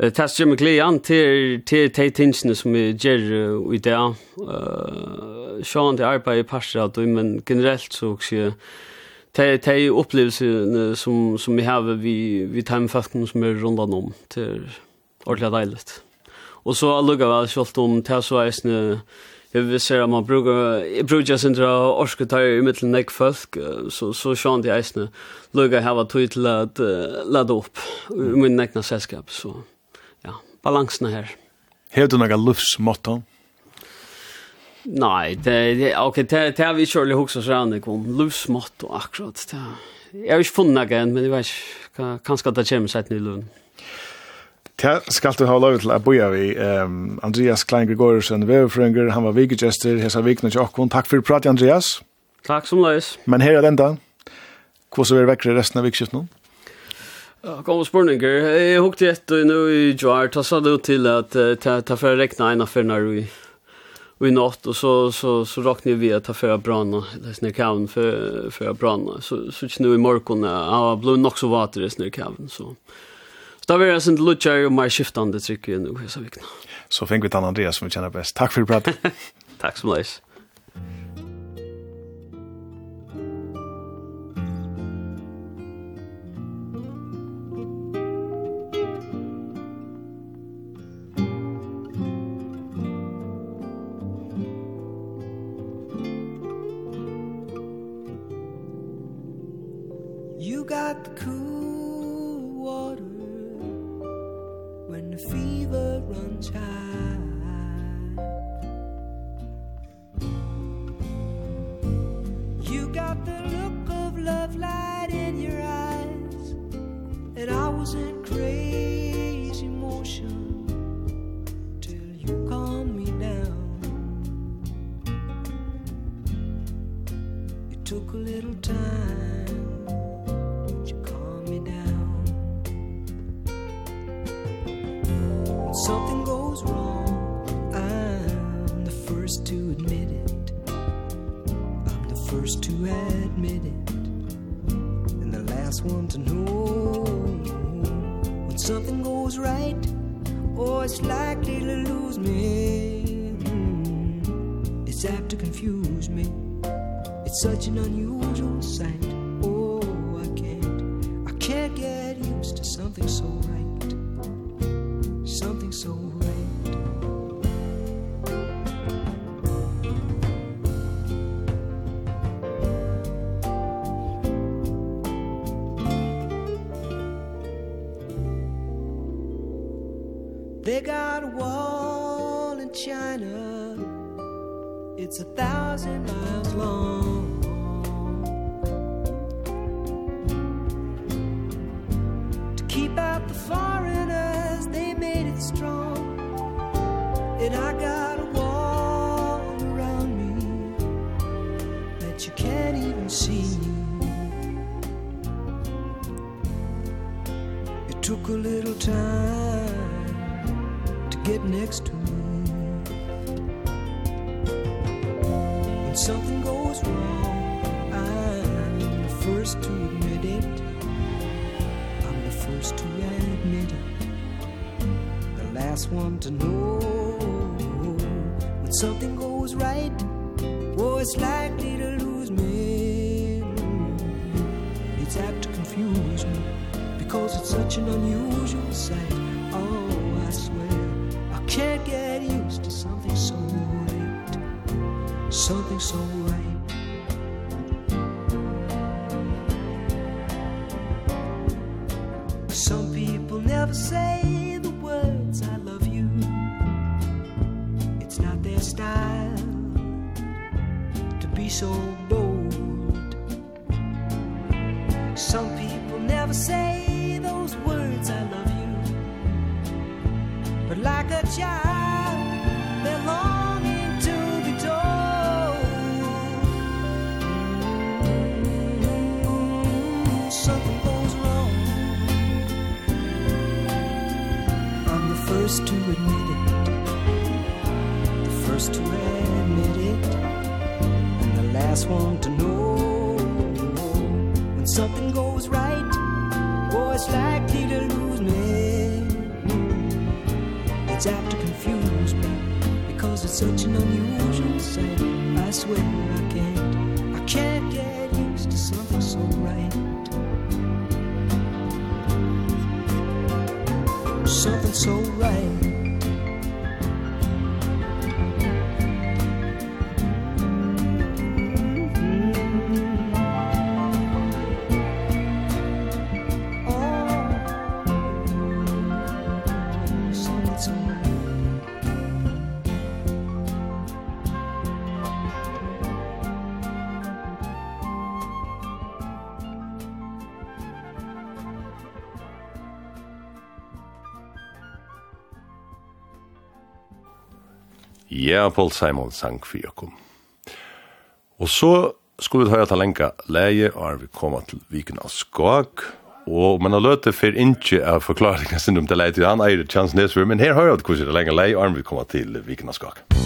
Det tas ju med glädjen til, til till tinsen som vi gör i dag. Eh, Sean det arbetar i passet men generelt så också te te upplevelsen som som vi har vi vi tar med faktum som är runt om till ordentligt deiligt. Och så alluga väl skolt om te så är snö Jag vill säga man brukar jag brukar sen dra orska tar i mitten näck folk så så sjön det isne lugga har varit tog till att ladda upp min näckna sällskap så ja balansen här. Helt några luftsmotton. Nei, det det ok, det det har vi Shirley Hooks och såna om loose motto akkurat. Det. Har ikke funnet igen, men jeg vet ikke, kanskje det kommer sig nu lønn. Det skal du ha lov til å boja vi. Um, Andreas Klein Gregorsen, Veverfrønger, han var vikegester, hesa vikna til Akkon. Takk for prat, Andreas. Takk som løs. Men her er den da. Hvordan så er vekkere resten av vikskiften nå? Ja, kom og spørninger. Jeg hukte etter nå i Jar, ta sa du til at ta, ta for å rekne en av fyrna i Och i natt och så så så räknar vi att ta för branna, det snö kan för för branna. Så så nu i morgon ja, blå nog så vatten det snö kan så. Så där är det sen lucha och my shift on det tycker jag nu så vikna. Så fäng vi till Andreas som vi känner bäst. Tack för pratet. Tack så mycket. something so right. ja, Paul Simon sang for jokum. Og så skulle vi høre ta lenka leie, og vi koma til viken av skog, og man har løte for ikke av forklaringen sin om det leie til han eier Chans Nesvur, men her hører vi hvordan det lenka leie, og vi koma til viken av skog.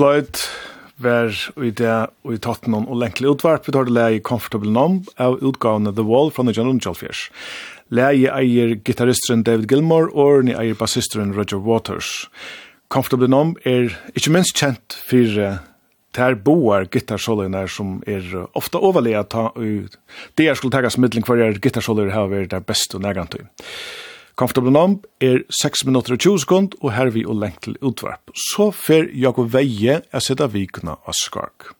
Floyd var i det og i Tottenham og lenkelig utvarp vi tar det leie Comfortable Numb av utgavene The Wall fra 1912. Leie eier gitarristeren David Gilmore og ni eier bassisteren Roger Waters. Comfortable Numb er ikke minst kjent for Tær boar gitarsolene som er ofta overlega ta ut. Det er skulle tagas middling hver gitarsoler har vært der best og negantøy. Comfortable Numb er 6 minutter og 20 sekund, og her vi og lengt til utvarp. Så fer Jakob Veie er sida vikna av skark.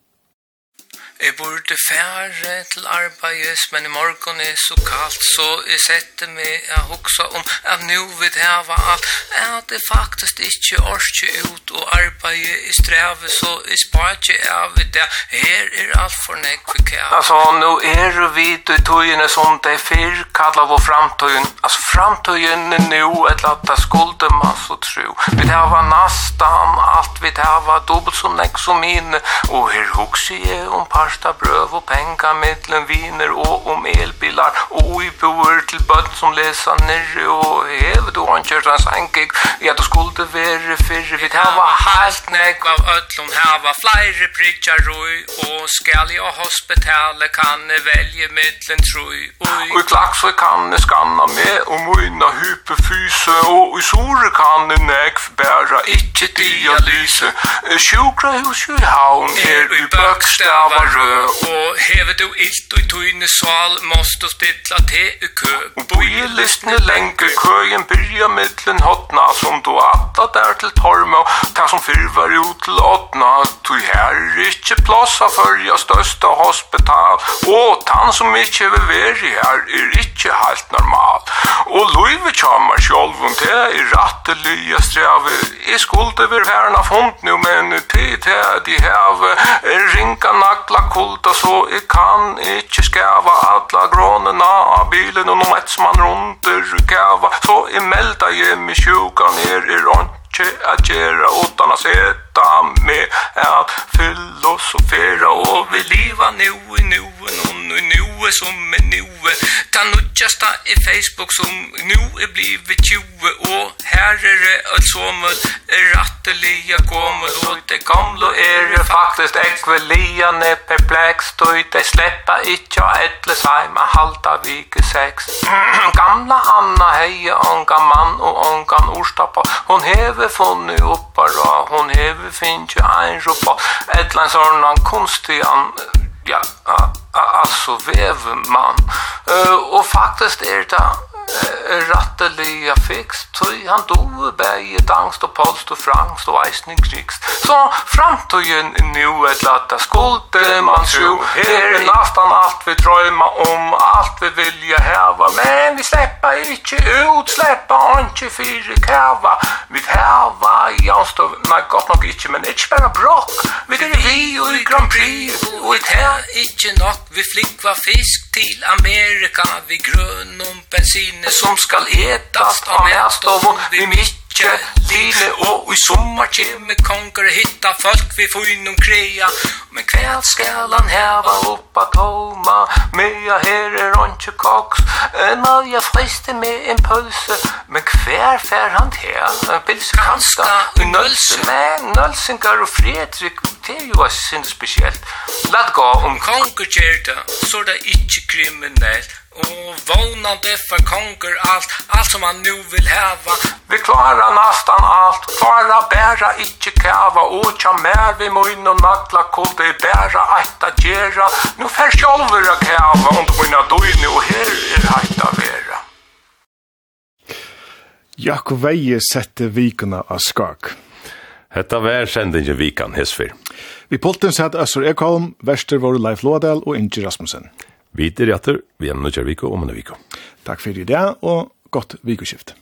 Jeg burde fære til arbeides, men i morgen er så kaldt, så jeg setter meg og hoksa om at nå vil hava alt. At det faktisk ikke orske ut og arbeide i streve, så jeg spar ikke av det. Her er alt for nek for kjær. Altså, nå er vi i tøyene som det er fyr kallar vår framtøyen. Altså, framtøyen er nå et latta skulde man så tro. Vi hava nastan alt, vi hava dubbelt som nek som mine, og her hoksa jeg om par kvarsta brøv og penga mittlen viner og om elbilar. Og i bor til bøtt som lesa nirri og hevet og han kjørt hans enkik ja, du skulle være fyrre vi hava halt nek av ötlun hava flere pritjar roi og skal jeg hospitale kan jeg velje mittlen troi og i klaks vi kan jeg skanna med og møyna hypefyse og i sore kan jeg nek bæra ikkje dialyse sjukra hos i haun er i bøkstavar brø Og hevet du ilt og i tøyne sval Måst du stilla te i kø Bøylistene lenger køyen byrja middelen hotna Som du atta der til torma Ta som fyrvar ut til åtna. Du her er ikkje plassa fyrja størsta hospital Og tan som ikkje vil veri her er ikkje helt normal. Og luive kjamar sjolvun te i rattelige lya I skulde vi verna fund nu men te te de heve Rinka nakla kulta så jeg kan ikke skava alla grånena av bilen og noe som man runder gava så jeg melda jeg mig sjuka ner i rønke at gjera utan å seta med at filosofera og vi liva nu i nu och nu gode som er nu Ta nudjasta i Facebook som nu er blivit 20 Og her er det alt som er rattelige gommel Og det gamle er det faktisk ekvelian er perplex Tøy det sleppa ikkja etle seg med halta vike sex Gamla Anna heie onga mann og ongan orstappa Hon heve funni uppara Hon heve finnje ein ropa Etlan sånn konstian Ja, ja altså vevemann. Uh, och faktiskt är det ratteliga fix tui han dove bæg i dangst og polst og frangst og eisen i så framtøyen nu et latta skulde man tro her er nastan alt vi drøyma om alt vi vilja hava. Men vi sleppa ikkje ut sleppa anki fyre kava. Vi hava i anstov nei gott nok ikkje men ikkje bare brokk. Vi er vi og i Grand Prix. Og i det ikkje nok vi flikva fisk til Amerika. Vi grønn om bensin skinne som skal etast av mästovon vi mykje lille og i sommar kjemme konger hitta folk vi får innom krea. Men kväll skal han heva upp att komma mya här är koks en av jeg friste med en pulse men hver fer han til en pils kansta i nølse men nölsingar og fredrik det er jo sin spesielt. Lad gå om konger kjerta så det är kriminellt Og vånande for konger alt, alt som han nu vil heva. Vi klarar nastan alt, bara bæra ikkje kava. og tja mer vi mun og nagla kodde, bära att agera. Nu fer sjolver a kava, om du mina døyne, og her är hajta vera. Jakob Veie sette vikuna av skak. Hetta vær sendingen vikan hesfyr. Vi polten sett Øssur Ekholm, Vester vår Leif Lodal og Inge Rasmussen. Vi er etter, vi er nødvendig viko om en viko. Takk for i dag, og godt vikoskift.